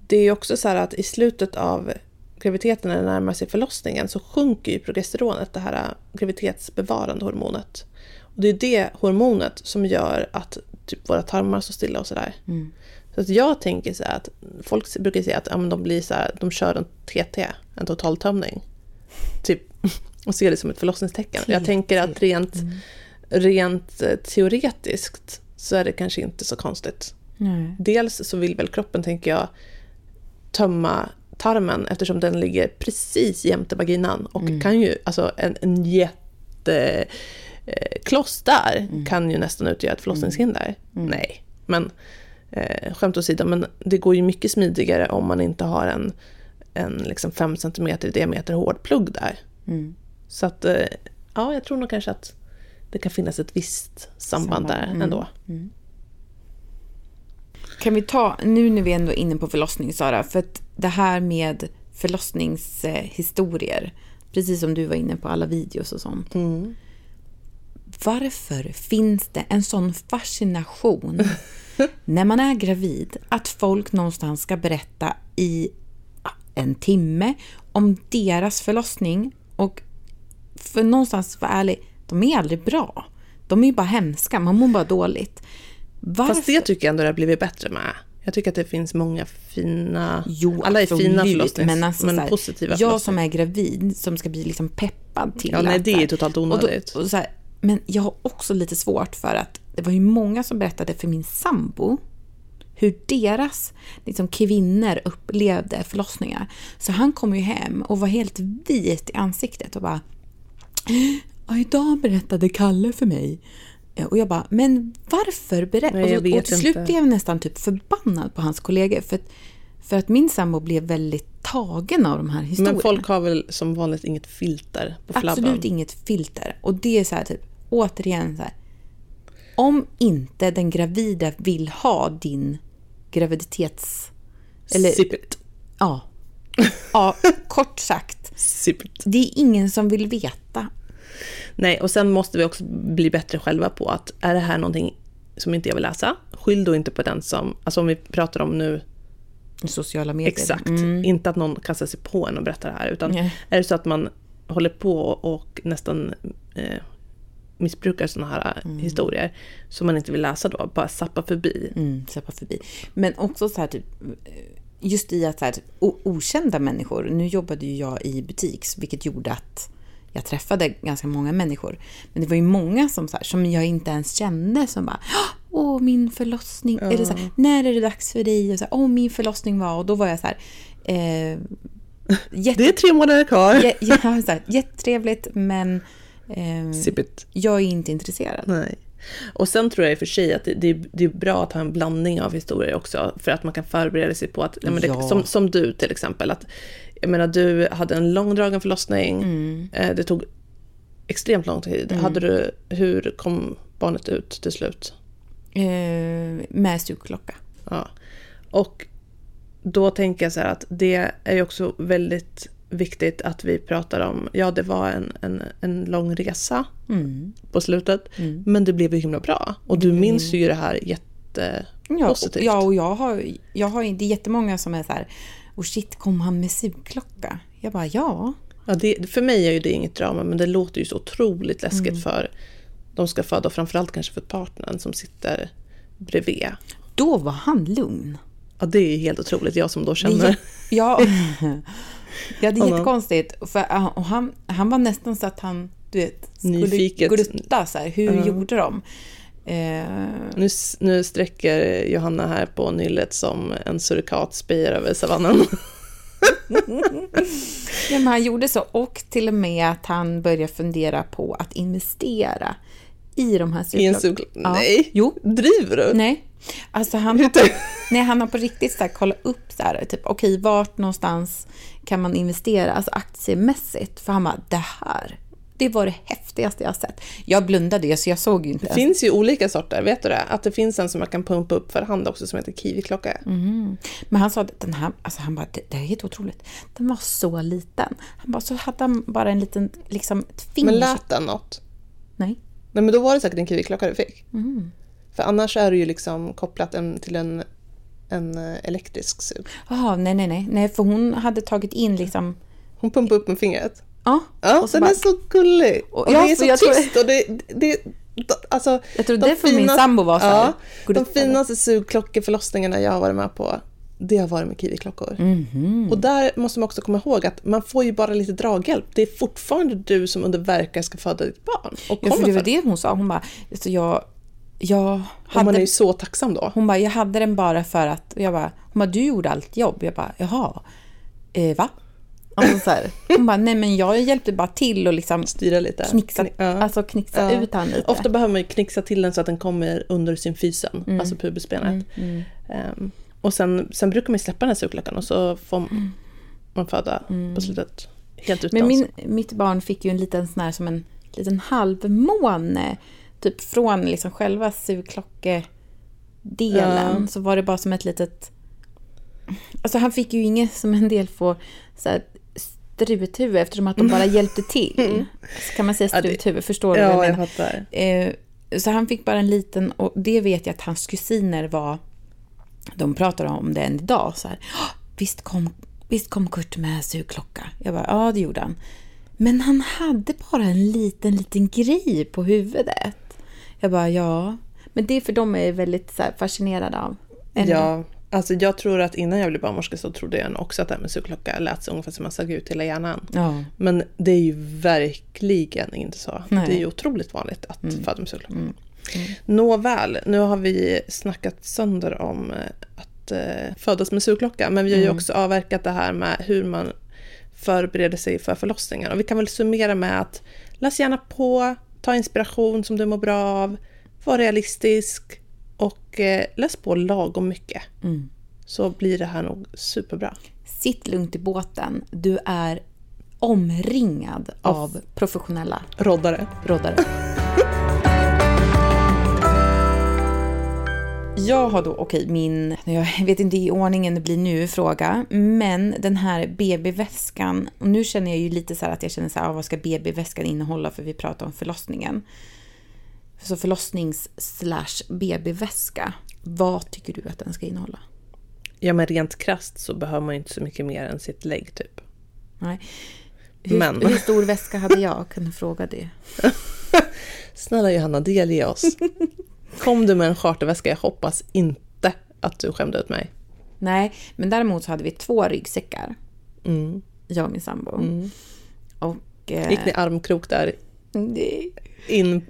det är också så här att i slutet av graviditeten när det närmar sig förlossningen så sjunker ju progesteronet, det här graviditetsbevarande hormonet. Och det är det hormonet som gör att typ våra tarmar står stilla och sådär. Mm. Så att jag tänker så här att folk brukar säga att ja, de blir så här, de kör en TT, en totaltömning. Typ, och ser det som ett förlossningstecken. Jag tänker att rent, rent eh, teoretiskt så är det kanske inte så konstigt. Nej. Dels så vill väl kroppen, tänker jag, tömma tarmen eftersom den ligger precis jämte vaginan och kan ju, alltså en, en jätte eh, där kan ju nästan utgöra ett förlossningshinder. Nej, men eh, skämt åsido, men det går ju mycket smidigare om man inte har en, en liksom 5 cm i diameter hård plugg där. Mm. Så att, eh, ja, jag tror nog kanske att det kan finnas ett visst samband, Samband, där mm. ändå. Kan vi ta, nu när vi ändå är inne på förlossning Sara, för att det här med förlossningshistorier, precis som du var inne på alla videos och sånt. Varför finns det en sån fascination när man är gravid att folk någonstans ska berätta i en timme om deras förlossning och för någonstans vara ärlig, de är aldrig bra. De är ju bara hemska, man mår bara dåligt. Varför? Fast det tycker jag ändå det har blivit bättre med. Jag tycker att det finns många fina... Jo, alla är fina förlossnings... men, alltså, men så här, positiva Jag som är gravid, som ska bli liksom peppad till Ja, nej, att det är totalt och då, onödigt. och så här, Men jag har också lite svårt för att det var ju många som berättade för min sambo hur deras liksom, kvinnor upplevde förlossningar. Så han kom ju hem och var helt vit i ansiktet och bara Ja, idag berättade Kalle för mig. Eh, Och jag bara, men varför berätta? Nej, jag och, så- och till slut inte. blev jag nästan typ förbannad på hans kollegor. För att, för att min sambo blev väldigt tagen av de här historierna. Men folk har väl som vanligt inget filter på flabben. Absolut inget filter. Och det är så här typ, återigen så här. Om inte den gravida vill ha din graviditets... Eller, Sip it. ja. ja, kort sagt. Sip it. Det är ingen som vill veta. Nej, och sen måste vi också bli bättre själva på att är det här någonting som inte jag vill läsa, skyll då inte på den som, alltså om vi pratar om nu, Sociala medier. exakt, Mm. inte att någon kastar sig på en och berättar det här, utan Nej. är det så att man håller på och nästan eh, missbrukar sådana här historier som man inte vill läsa då, bara sappa förbi. Mm, släppa förbi. Men också så här typ, just i att så här, okända människor, nu jobbade ju jag i butiks, vilket gjorde att jag träffade ganska många människor. Men det var ju många som, så här, som jag inte ens kände som bara Åh, min förlossning. Eller så här, när är det dags för dig? Och så här, Åh, min förlossning var... Och då var jag så här... Eh, jätte, Det är tre månader kvar. ja, så här jättetrevligt, men eh, jag är inte intresserad. Nej. Och sen tror jag i och för sig att det, det, det är bra att ha en blandning av historier också, för att man kan förbereda sig på att, ja, det, som, som du till exempel, att jag menar du hade en långdragen förlossning, Mm. eh, det tog extremt lång tid. Hade du, hur kom barnet ut till slut? Eh, med sugklocka. Ja. Och då tänker jag så här att det är ju också väldigt viktigt att vi pratar om, ja det var en, en, en lång resa Mm. på slutet, men det blev ju himla bra. Och du minns ju det här jättepositivt. Ja, och- ja, och jag har, jag har det är jättemånga som är så här, och shit, kom han med sugklocka? Jag bara, ja. Ja, det, för mig är ju det inget drama, men det låter ju så otroligt läskigt Mm. för de ska föda, och framförallt kanske för partnern som sitter bredvid. Då var han lugn. Ja, det är ju helt otroligt, jag som då känner... Ja, ja det är jättekonstigt. För, och han, han var nästan så att han du vet, skulle Nyfiket. glutta. Så här, hur gjorde de? Eh, Nu, nu sträcker Johanna här på nyllet som en surikat spejar över savannen. ja, han gjorde så. Och till och med att han började fundera på att investera i de här I en sug... Ja. Nej! Jo. Driver du? Nej. Alltså han har, nej, han har på riktigt så här, kollat upp så här, typ, okej, vart någonstans kan man investera, alltså aktiemässigt? För han bara, det här, det var det häftigaste jag har sett. Jag blundade ju, så jag såg ju inte Det ens. finns ju olika sorter, vet du det? Att det finns en som man kan pumpa upp för hand också som heter kiwiklocka. Mm. Men han sa att den här, alltså han bara, det, det är helt otroligt. Den var så liten. Han bara, så hade han bara en liten, liksom ett finger. Men lät den något? Nej. Nej men då var det säkert en kiwiklocka du fick. Mm. För annars är det ju liksom kopplat en, till en, en eh, elektrisk sug. Jaha, nej, nej, nej, nej, för hon hade tagit in liksom, Hon pumpar upp med fingret. Ja. Ja, och så den bara, är så gullig. Och, Och- ja, det är så jag tror- tyst och det, det, det alltså, Jag tror de därför min sambo var så här, Ja, de finaste sugklockeförlossningarna jag har varit med på, det har varit med kiwiklockor. Mhm. Och där måste man också komma ihåg att man får ju bara lite draghjälp. Det är fortfarande du som under verkar ska föda ditt barn. Och Ja, för det var det hon sa. Hon bara, alltså jag, jag Och man är hade, ju så tacksam då. hon bara, jag hade den bara för att, jag bara, hon bara, du gjorde allt jobb. Jag bara, jaha, eh, va? Alltså så här, hon bara, nej men jag hjälpte bara till och liksom Styra lite. knixa, Kni- ja. alltså knixa Ja. ut han lite. Ofta behöver man ju knixa till den så att den kommer under symfysen, Mm. alltså pubisbenet. Ehm, och sen, sen brukar man släppa den här sugklockan och så får man föda på slutet helt utan. Mm. Men min, mitt barn fick ju en liten sån här som en liten halvmåne. Typ från liksom själva sugklockedelen Ja. så var det bara som ett litet... Alltså han fick ju inget som en del får så här, struthuvud eftersom att de bara hjälpte till. Så kan man säga struthuvud, förstår du Ja, jag fattar. Eh, så han fick bara en liten, och det vet jag att hans kusiner var, de pratar om det än idag. Så här, "Ah, visst, kom, visst kom Kurt med sugklocka? Jag bara, ja det gjorde han. Men han hade bara en liten, liten grej på huvudet. Jag bara, ja. Men det är för de är väldigt så här, fascinerade av. En- Ja, alltså jag tror att innan jag blev barnmorska så trodde jag också att det här med sugklocka lät så ungefär som man sög ut hela hjärnan. ja. Men det är ju verkligen inte så. Nej. Det är ju otroligt vanligt att föda med sugklocka. Nåväl, nu har vi snackat sönder om eh, att eh, födas med sugklocka, men vi har ju också avverkat det här med hur man förbereder sig för förlossningar. Och vi kan väl summera med att läs gärna på, ta inspiration som du mår bra av, var realistisk och eh, läs på lagom mycket. Mm. Så blir det här nog superbra. Sitt lugnt i båten. Du är omringad av professionella Roddare. roddare. Jag har då, okej, min, jag vet inte i ordningen det blir nu fråga, men den här BB-väskan, och nu känner jag ju lite så att jag känner så här, ah, vad ska BB-väskan innehålla för vi pratar om förlossningen. Så förlossnings slash BB-väska, vad tycker du att den ska innehålla? Ja, men rent krasst så behöver man inte så mycket mer än sitt lägg typ. Nej. Hur, Men- hur stor väska hade jag? Kan du fråga det? Snälla Johanna, delge oss. Kom du med en charterväska? Jag hoppas inte att du skämde ut mig. Nej, men däremot så hade vi två ryggsäckar, Mm. jag och min sambo. Och... eh, Gick ni armkrok där nej. in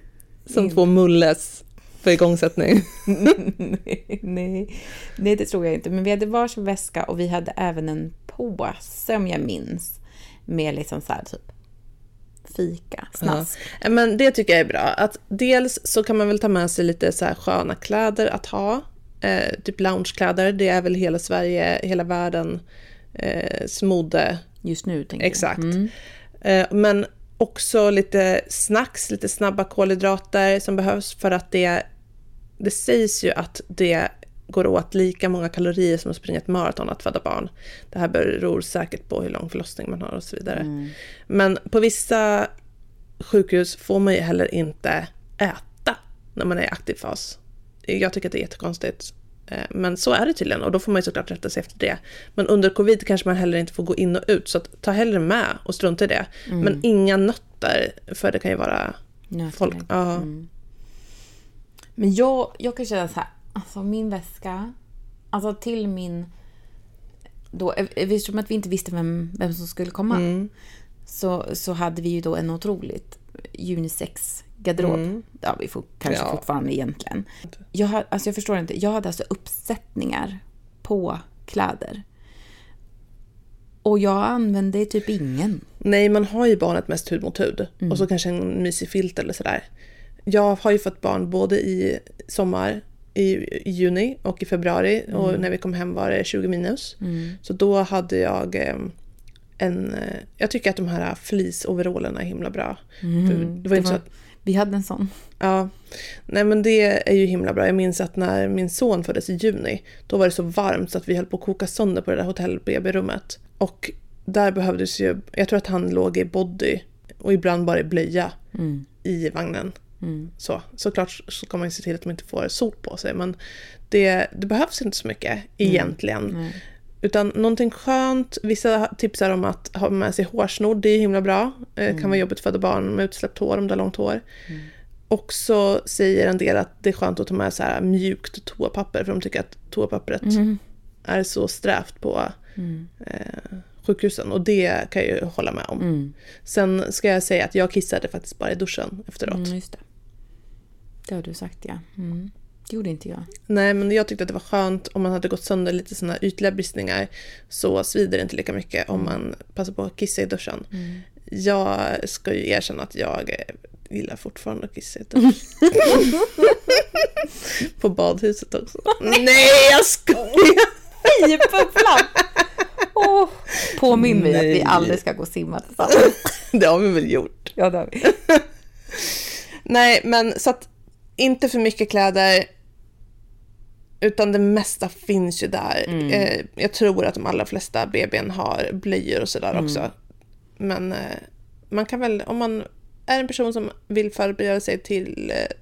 som två mulles för igångsättning? nej, nej, det tror jag inte. Men vi hade varsin väska och vi hade även en påse, om jag minns, med liksom så här typ fika, snask. Ja, Men det tycker jag är bra. Att dels så kan man väl ta med sig lite så här sköna kläder att ha. Eh, typ loungekläder, det är väl hela Sverige, hela världen eh, mode. Just nu, tänker jag. Exakt. Mm. Eh, men också lite snacks, lite snabba kolhydrater som behövs för att det, det sägs ju att det går åt lika många kalorier som att springa ett maraton att föda barn. Det här beror säkert på hur lång förlossning man har och så vidare. Men på vissa sjukhus får man ju heller inte äta när man är i aktiv fas. Jag tycker att det är jättekonstigt. Eh, Men så är det tydligen och då får man ju såklart rätta sig efter det. Men under covid kanske man heller inte får gå in och ut så ta hellre med och strunta i det. Men inga nötter för det kan ju vara Nöttillägg. folk... Ja. Men jag, jag kan känna så här, alltså min väska, alltså till min... Då, eftersom att vi inte visste vem, vem som skulle komma så, så hade vi ju då en otroligt unisex-garderob. Det har vi for, kanske Ja. fortfarande egentligen. Jag, har, alltså jag förstår inte, jag hade alltså uppsättningar på kläder. Och jag använde typ ingen. Nej, man har ju barnet mest hud mot hud. Mm. Och så kanske en mysig filt eller sådär. Jag har ju fått barn både i sommar, i, juni och i februari. Mm. Och när vi kom hem var det 20 minus. Så då hade jag eh, en... eh, Jag tycker att de här fleeceoverallerna är himla bra. För det var Mm. Det inte så var, att, vi hade en sån. ja, nej men det är ju himla bra. Jag minns att när min son föddes i juni, då var det så varmt så att vi höll på att koka sönder på det där hotell-BB-rummet. Och där behövdes ju, jag tror att han låg i body och ibland bara i blöja Mm. i vagnen. Så, såklart så ska man ju se till att de inte får sol på sig men det, det behövs inte så mycket egentligen. Utan någonting skönt, vissa tipsar om att ha med sig hårsnodd, det är himla bra. Eh, kan vara jobbigt att föda barn med utsläppt hår om du har långt hår. Också säger en del att det är skönt att ta med så här mjukt toapapper för de tycker att toapappret är så strävt på eh, sjukhusen och det kan jag ju hålla med om. Sen ska jag säga att jag kissade faktiskt bara i duschen efteråt. Mm, just det. Det har du sagt, ja. Mm. Det gjorde inte jag. Nej, men jag tyckte att det var skönt om man hade gått sönder lite sådana ytliga bristningar så svider det inte lika mycket om man passar på att kissa i duschen. Jag ska ju erkänna att jag gillar fortfarande att kissa i duschen. på badhuset också. Nej, jag skojar! Hej Pufflan! Oh, påminn mig att vi aldrig ska gå och simma tillsammans. Det har vi väl gjort. Ja, det har vi. Nej, men så att inte för mycket kläder. Utan det mesta finns ju där. Eh, jag tror att de allra flesta BBn har blöjor och sådär också. Men eh, man kan väl, om man är en person som vill förbereda sig till eh,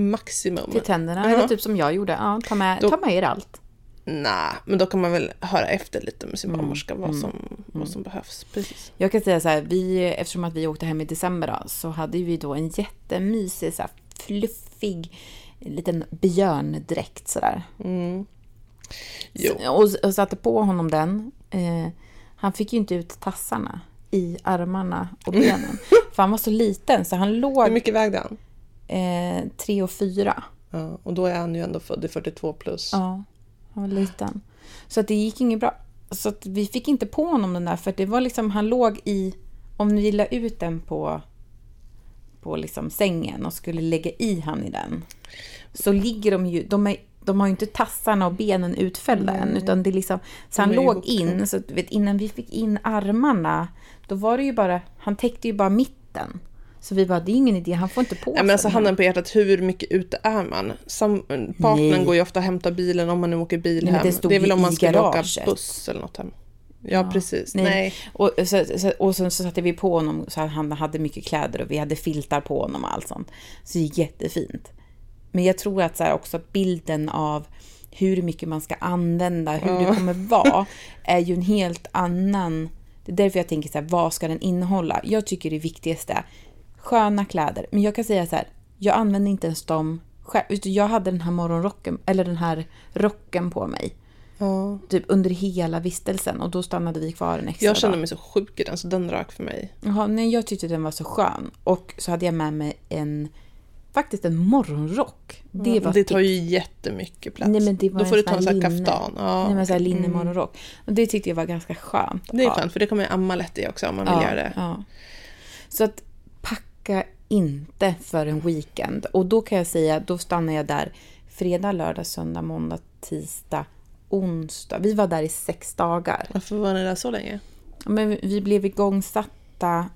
maximum. Till tänderna, Ja. eller typ som jag gjorde. Ja, ta med, Då- ta med er allt. Nej, men då kan man väl höra efter lite med sin barnmorska vad, som, vad som behövs. Precis. Jag kan säga så här, vi, eftersom att vi åkte hem i december då, så hade vi då en jättemysig, så här, fluffig liten björndräkt sådär. Jo. Så- Och, och satte på honom den. Eh, han fick ju inte ut tassarna i armarna och benen. För han var så liten så han Hur låg mycket vägde han? eh, tre och fyra. Ja, och då är han ju ändå född i 42 plus. Ja, han var liten. Så att det gick inget bra. Så att vi fick inte på honom den där för det var liksom, han låg i, om vi la ut den på, på liksom sängen och skulle lägga i han i den. Så ligger de ju, de, är, de har ju inte tassarna och benen utfällda än. Utan det är liksom, så han låg ihopknäppta. in, så vet, innan vi fick in armarna, då var det ju bara, han täckte ju bara mitten. Så vi bara, det är ingen idé, han får inte på Nej, sig men alltså handen på hjärtat, hur mycket ute är man? Sam, partnern Nej. går ju ofta och hämtar bilen om man nu åker bil Nej, hem. det det är väl om man skulle åka buss eller något hem. Ja, Ja. precis. Nej. Nej. Och, så, så, och sen så satte vi på honom så att han hade mycket kläder och vi hade filtar på honom och allt sånt. Så det är jättefint. Men jag tror att så här också att bilden av hur mycket man ska använda, hur det kommer vara, är ju en helt annan... Det är därför jag tänker så här, vad ska den innehålla? Jag tycker det viktigaste är sköna kläder. Men jag kan säga så här, jag använder inte ens dem själv. Jag hade den här morgonrocken, eller den här rocken på mig. Ja. Typ under hela vistelsen och då stannade vi kvar en extra Jag kände dag. mig så sjuk i den, så den rök för mig. Jaha, nej, jag tyckte den var så skön. Och så hade jag med mig en, faktiskt en morgonrock. Det var det tar ju jättemycket plats. Nej, men det var Då får du ta en sån här kaftan. Ja. Nej, men så här linnemorgonrock. Och det tyckte jag var ganska skönt. Det är Ja. skönt, för det kommer amma lätt i också om man vill ja, göra det. Ja. Så att packa inte för en weekend. Och då kan jag säga, då stannar jag där fredag, lördag, söndag, måndag, tisdag, onsdag. Vi var där i sex dagar. Varför var ni där så länge? Men vi- blev igångsatta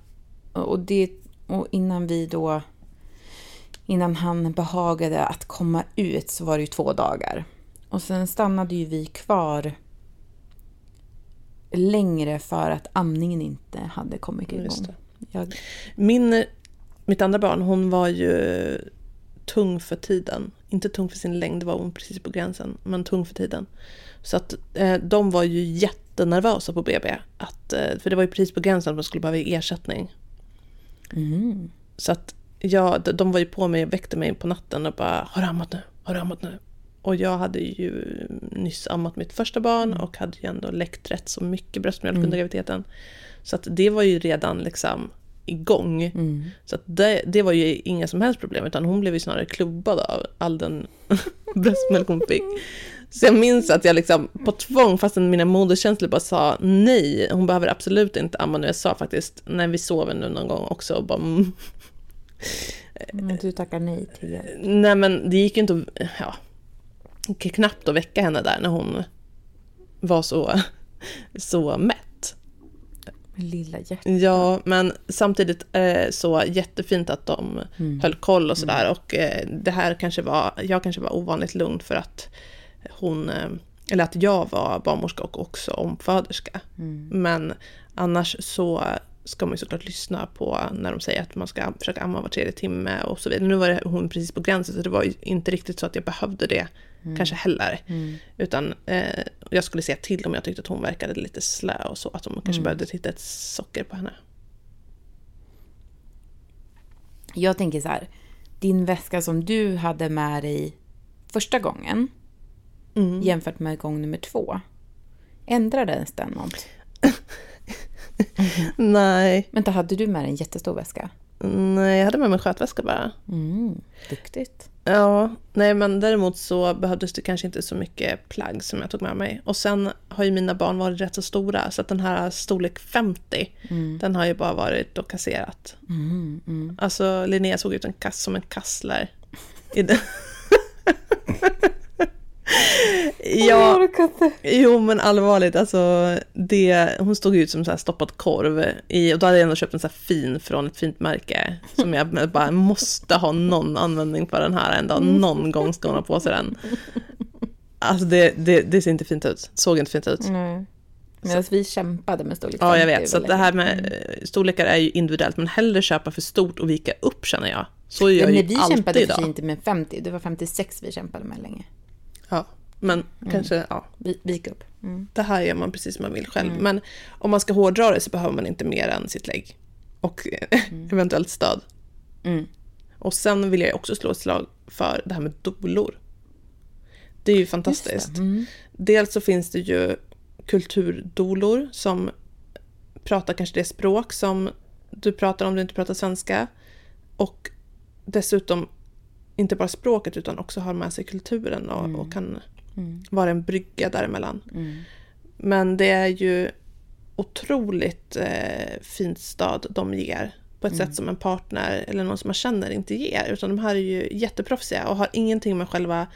och, det, och innan vi då... Innan han behagade att komma ut så var det ju två dagar. Och sen stannade ju vi kvar längre för att amningen inte hade kommit igång. Jag, Min, mitt andra barn, hon var ju tung för tiden. Inte tung för sin längd, det var hon precis på gränsen. Men tung för tiden. Så att eh, de var ju jättenervösa på BB. Att, eh, för det var ju precis på gränsen att man skulle behöva ersättning. mm. Så att ja, de- var ju på mig och väckte mig på natten och bara Har du ammat nu? Har du ammat nu? Och jag hade ju nyss ammat mitt första barn och hade ju ändå läckt rätt så mycket bröstmjölk under graviditeten. Så att det var ju redan liksom igång. Mm. Så det, det var ju inga som helst problem utan hon blev ju snarare klubbad av all den bröstmjölk hon fick. Så jag minns att jag liksom på tvång, fastän mina moderkänslor bara sa nej, hon behöver absolut inte amma nu. Jag sa faktiskt, när vi sover nu någon gång också, och bara, mm, Men du tackar nej till det. nej men det gick ju inte att, ja, knappt att väcka henne där när hon var så, så mätt. Lilla hjärtat. Ja, men samtidigt eh, så jättefint att de höll koll och sådär. Och eh, det här kanske var, jag kanske var ovanligt lugn för att hon, eh, eller att jag var barnmorska och också omföderska. Men annars så ska man ju såklart lyssna på när de säger att man ska försöka amma var tredje timme och så vidare. Nu var hon precis på gränsen så det var ju inte riktigt så att jag behövde det kanske heller. Utan eh, jag skulle säga till om jag tyckte att hon verkade lite slö och så, att de kanske behövde titta ett socker på henne. Jag tänker så här, din väska som du hade med dig första gången jämfört med gång nummer två. Ändrade ens den något? Nej, Vänta, hade du med dig en jättestor väska? nej, hade med mig skötväska bara. Mm, duktigt. Ja, nej men däremot så behövdes det kanske inte så mycket plagg som jag tog med mig. Och sen har ju mina barn varit rätt så stora så att den här storlek 50, den har ju bara varit och kasserat. Mm, mm. Alltså Linnea såg ut en kass, som en kassler. Ja, jo men allvarligt, alltså det, hon stod ut som så här stoppad korv. I, och då hade jag ändå köpt en så fin från ett fint märke. Som jag bara måste ha någon användning för den här en dag. Någon gång ska hon ha på sig den. Alltså det, det, det ser inte fint ut. Såg inte fint ut. Nej. Medan vi kämpade med storlek Ja, jag 50 vet. Så det här med eh, storlekar är ju individuellt. Men hellre köpa för stort och vika upp känner jag. Så gör Ja, jag ju vi alltid kämpade för idag. sig inte med 50, det var 56 vi kämpade med länge. Ja, men kanske, ja. Vi, vi gick upp. Mm. Det här gör man precis som man vill själv. Men om man ska hårdra det så behöver man inte mer än sitt lägg. Och eventuellt stöd. Mm. Och sen vill jag också slå ett slag för det här med dolor. Det är ju fantastiskt. Mm. Dels så finns det ju kulturdolor som pratar kanske det språk som du pratar om du inte pratar svenska. Och dessutom inte bara språket utan också har med sig kulturen och, och kan vara en brygga däremellan. Mm. Men det är ju otroligt eh, fint stöd de ger på ett sätt som en partner eller någon som man känner inte ger. Utan de här är ju jätteproffsiga och har ingenting med själva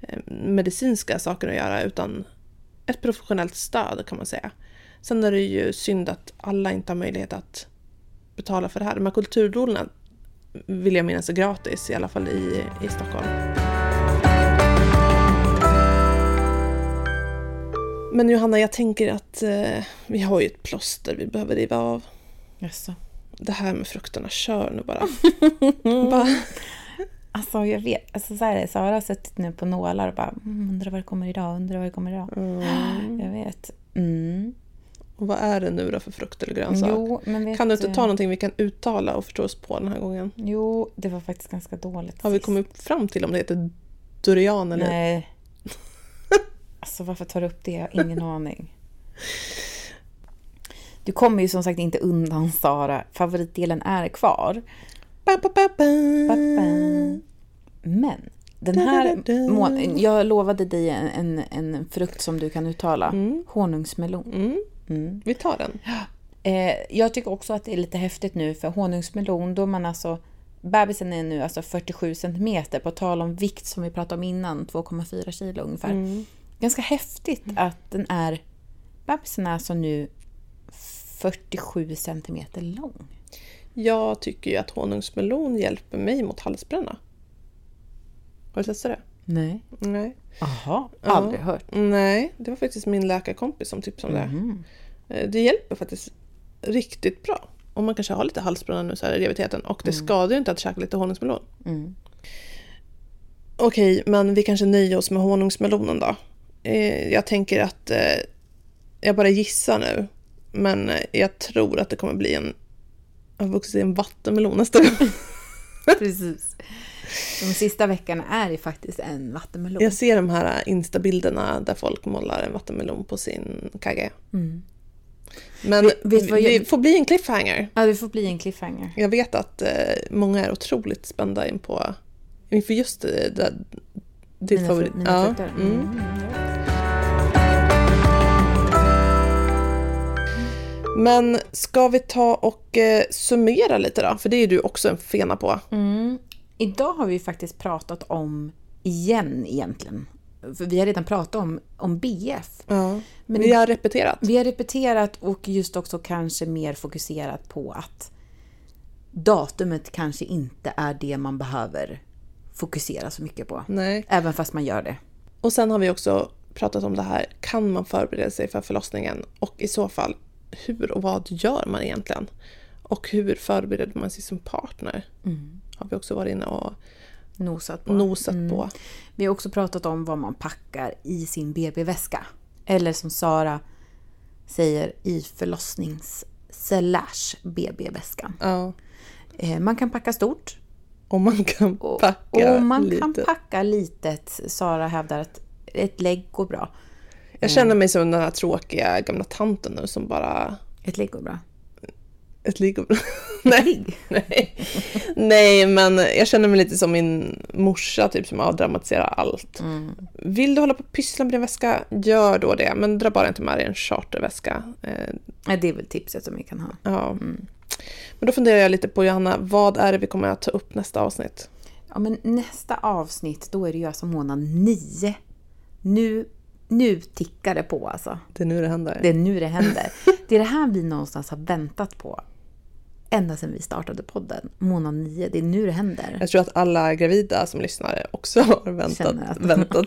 eh, medicinska saker att göra utan ett professionellt stöd kan man säga. Sen är det ju synd att alla inte har möjlighet att betala för det här. De här kulturdolorna vill jag minnas är gratis, i alla fall i, i Stockholm. Men Johanna, jag tänker att eh, vi har ju ett plåster vi behöver riva av. Jaså? Det här med frukterna, kör nu bara. bara. Alltså jag vet, alltså så här, Sara har suttit nu på nålar och bara mm, undrar vad det kommer idag, undrar vad det kommer idag. Mm. Jag vet. Mm. Och vad är det nu då för frukt eller grönsak? Jo, Kan du inte ta någonting vi kan uttala och förstå oss på den här gången? Jo, det var faktiskt ganska dåligt Har vi sist. kommit fram till om det heter durian eller? Nej. Alltså varför tar du upp det? Jag har ingen aning. Du kommer ju som sagt inte undan Sara. Favoritdelen är kvar. Ba, ba, ba. Men den här månaden, jag lovade dig en, en, en frukt som du kan uttala. Mm. Honungsmelon. Mm, Mm. vi tar den. Eh, jag tycker också att det är lite häftigt nu för honungsmelon, då man alltså Bebisen är nu alltså 47 centimeter, på tal om vikt som vi pratade om innan, 2,4 kilo ungefär. Mm. Ganska häftigt att den är... Bebisen är alltså nu 47 centimeter lång. Jag tycker ju att honungsmelon hjälper mig mot halsbränna. Har du testat det? Nej. Nej. Jaha, Ja. aldrig hört. Nej, det var faktiskt min läkarkompis som tipsade om det. Mhm. Eh, Det hjälper faktiskt riktigt bra. Om man kanske har lite halsbränna nu så här i graviditeten. Och det skadar ju inte att käka lite honungsmelon. Mm. Okej, men vi kanske nöjer oss med honungsmelonen då. Eh, Jag tänker att eh, jag bara gissar nu. Men jag tror att det kommer bli en, jag har vuxit en vattenmelon nästa gång. Precis. De sista veckorna är det faktiskt en vattenmelon. Jag ser de här instabilderna där folk målar en vattenmelon på sin kagge. Mm. Men vet vad jag- det får bli en cliffhanger. Ja, det får bli en cliffhanger. Jag vet att eh, många är otroligt spända in på, inför just det där, ditt Mina, favorit. mina ja. Mm. Mm. Men ska vi ta och eh, summera lite då? För det är du också en fena på. Mm. Idag har vi faktiskt pratat om, igen egentligen, för vi har redan pratat om, om BF. Ja. Men vi har repeterat. Vi har repeterat och just också kanske mer fokuserat på att datumet kanske inte är det man behöver fokusera så mycket på. Nej. Även fast man gör det. Och sen har vi också pratat om det här, kan man förbereda sig för förlossningen? Och i så fall, hur och vad gör man egentligen? Och hur förbereder man sig som partner? Har vi också varit inne och Nosat på. nosat på. Vi har också pratat om vad man packar i sin BB-väska. Eller som Sara säger, i förlossnings slash BB-väskan. Ja. Eh, Man kan packa stort. Och man kan packa och man lite. kan packa litet. Sara hävdar att ett lägg går bra. Jag känner mig som den här tråkiga gamla tanten nu som bara... Ett lägg går bra. Ett och... Nej. Nej. Nej, men jag känner mig lite som min morsa typ som avdramatiserar allt. Mm. Vill du hålla på och pyssla med din väska, gör då det. Men dra bara inte med dig en charterväska. Eh, det är väl tipset som vi kan ha. ja. Mm. Men då funderar jag lite på Johanna, vad är det vi kommer att ta upp nästa avsnitt? Ja, men nästa avsnitt, då är det ju alltså månad nio. Nu, nu tickar det på alltså. Det är nu det händer. Det är nu det händer. Det är det här vi någonstans har väntat på. Ända sedan vi startade podden. Månad nio, det är nu det händer. Jag tror att alla gravida som lyssnar också har väntat, att- väntat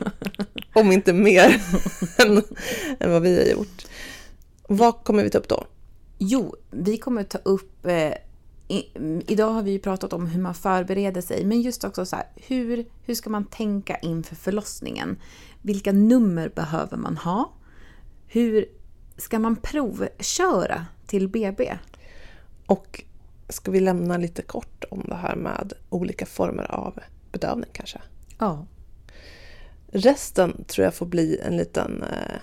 om inte mer än, än vad vi har gjort. Vad kommer vi ta upp då? Jo, vi kommer ta upp... Eh, i, idag har vi pratat om hur man förbereder sig, men just också så här, hur, hur ska man tänka inför förlossningen? Vilka nummer behöver man ha? Hur ska man provköra till BB? Och ska vi lämna lite kort om det här med olika former av bedövning kanske? Ja. Resten tror jag får bli en liten eh,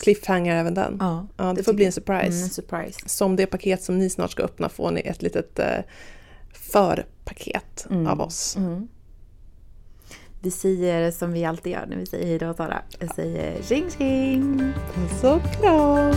cliffhanger även den. Ja, Ja, det, det får bli en surprise. Mm, en surprise. Som det paket som ni snart ska öppna får ni ett litet eh, förpaket av oss. Mm. Vi säger som vi alltid gör när vi säger hej då Sara. Jag säger tjing tjing! Så kram!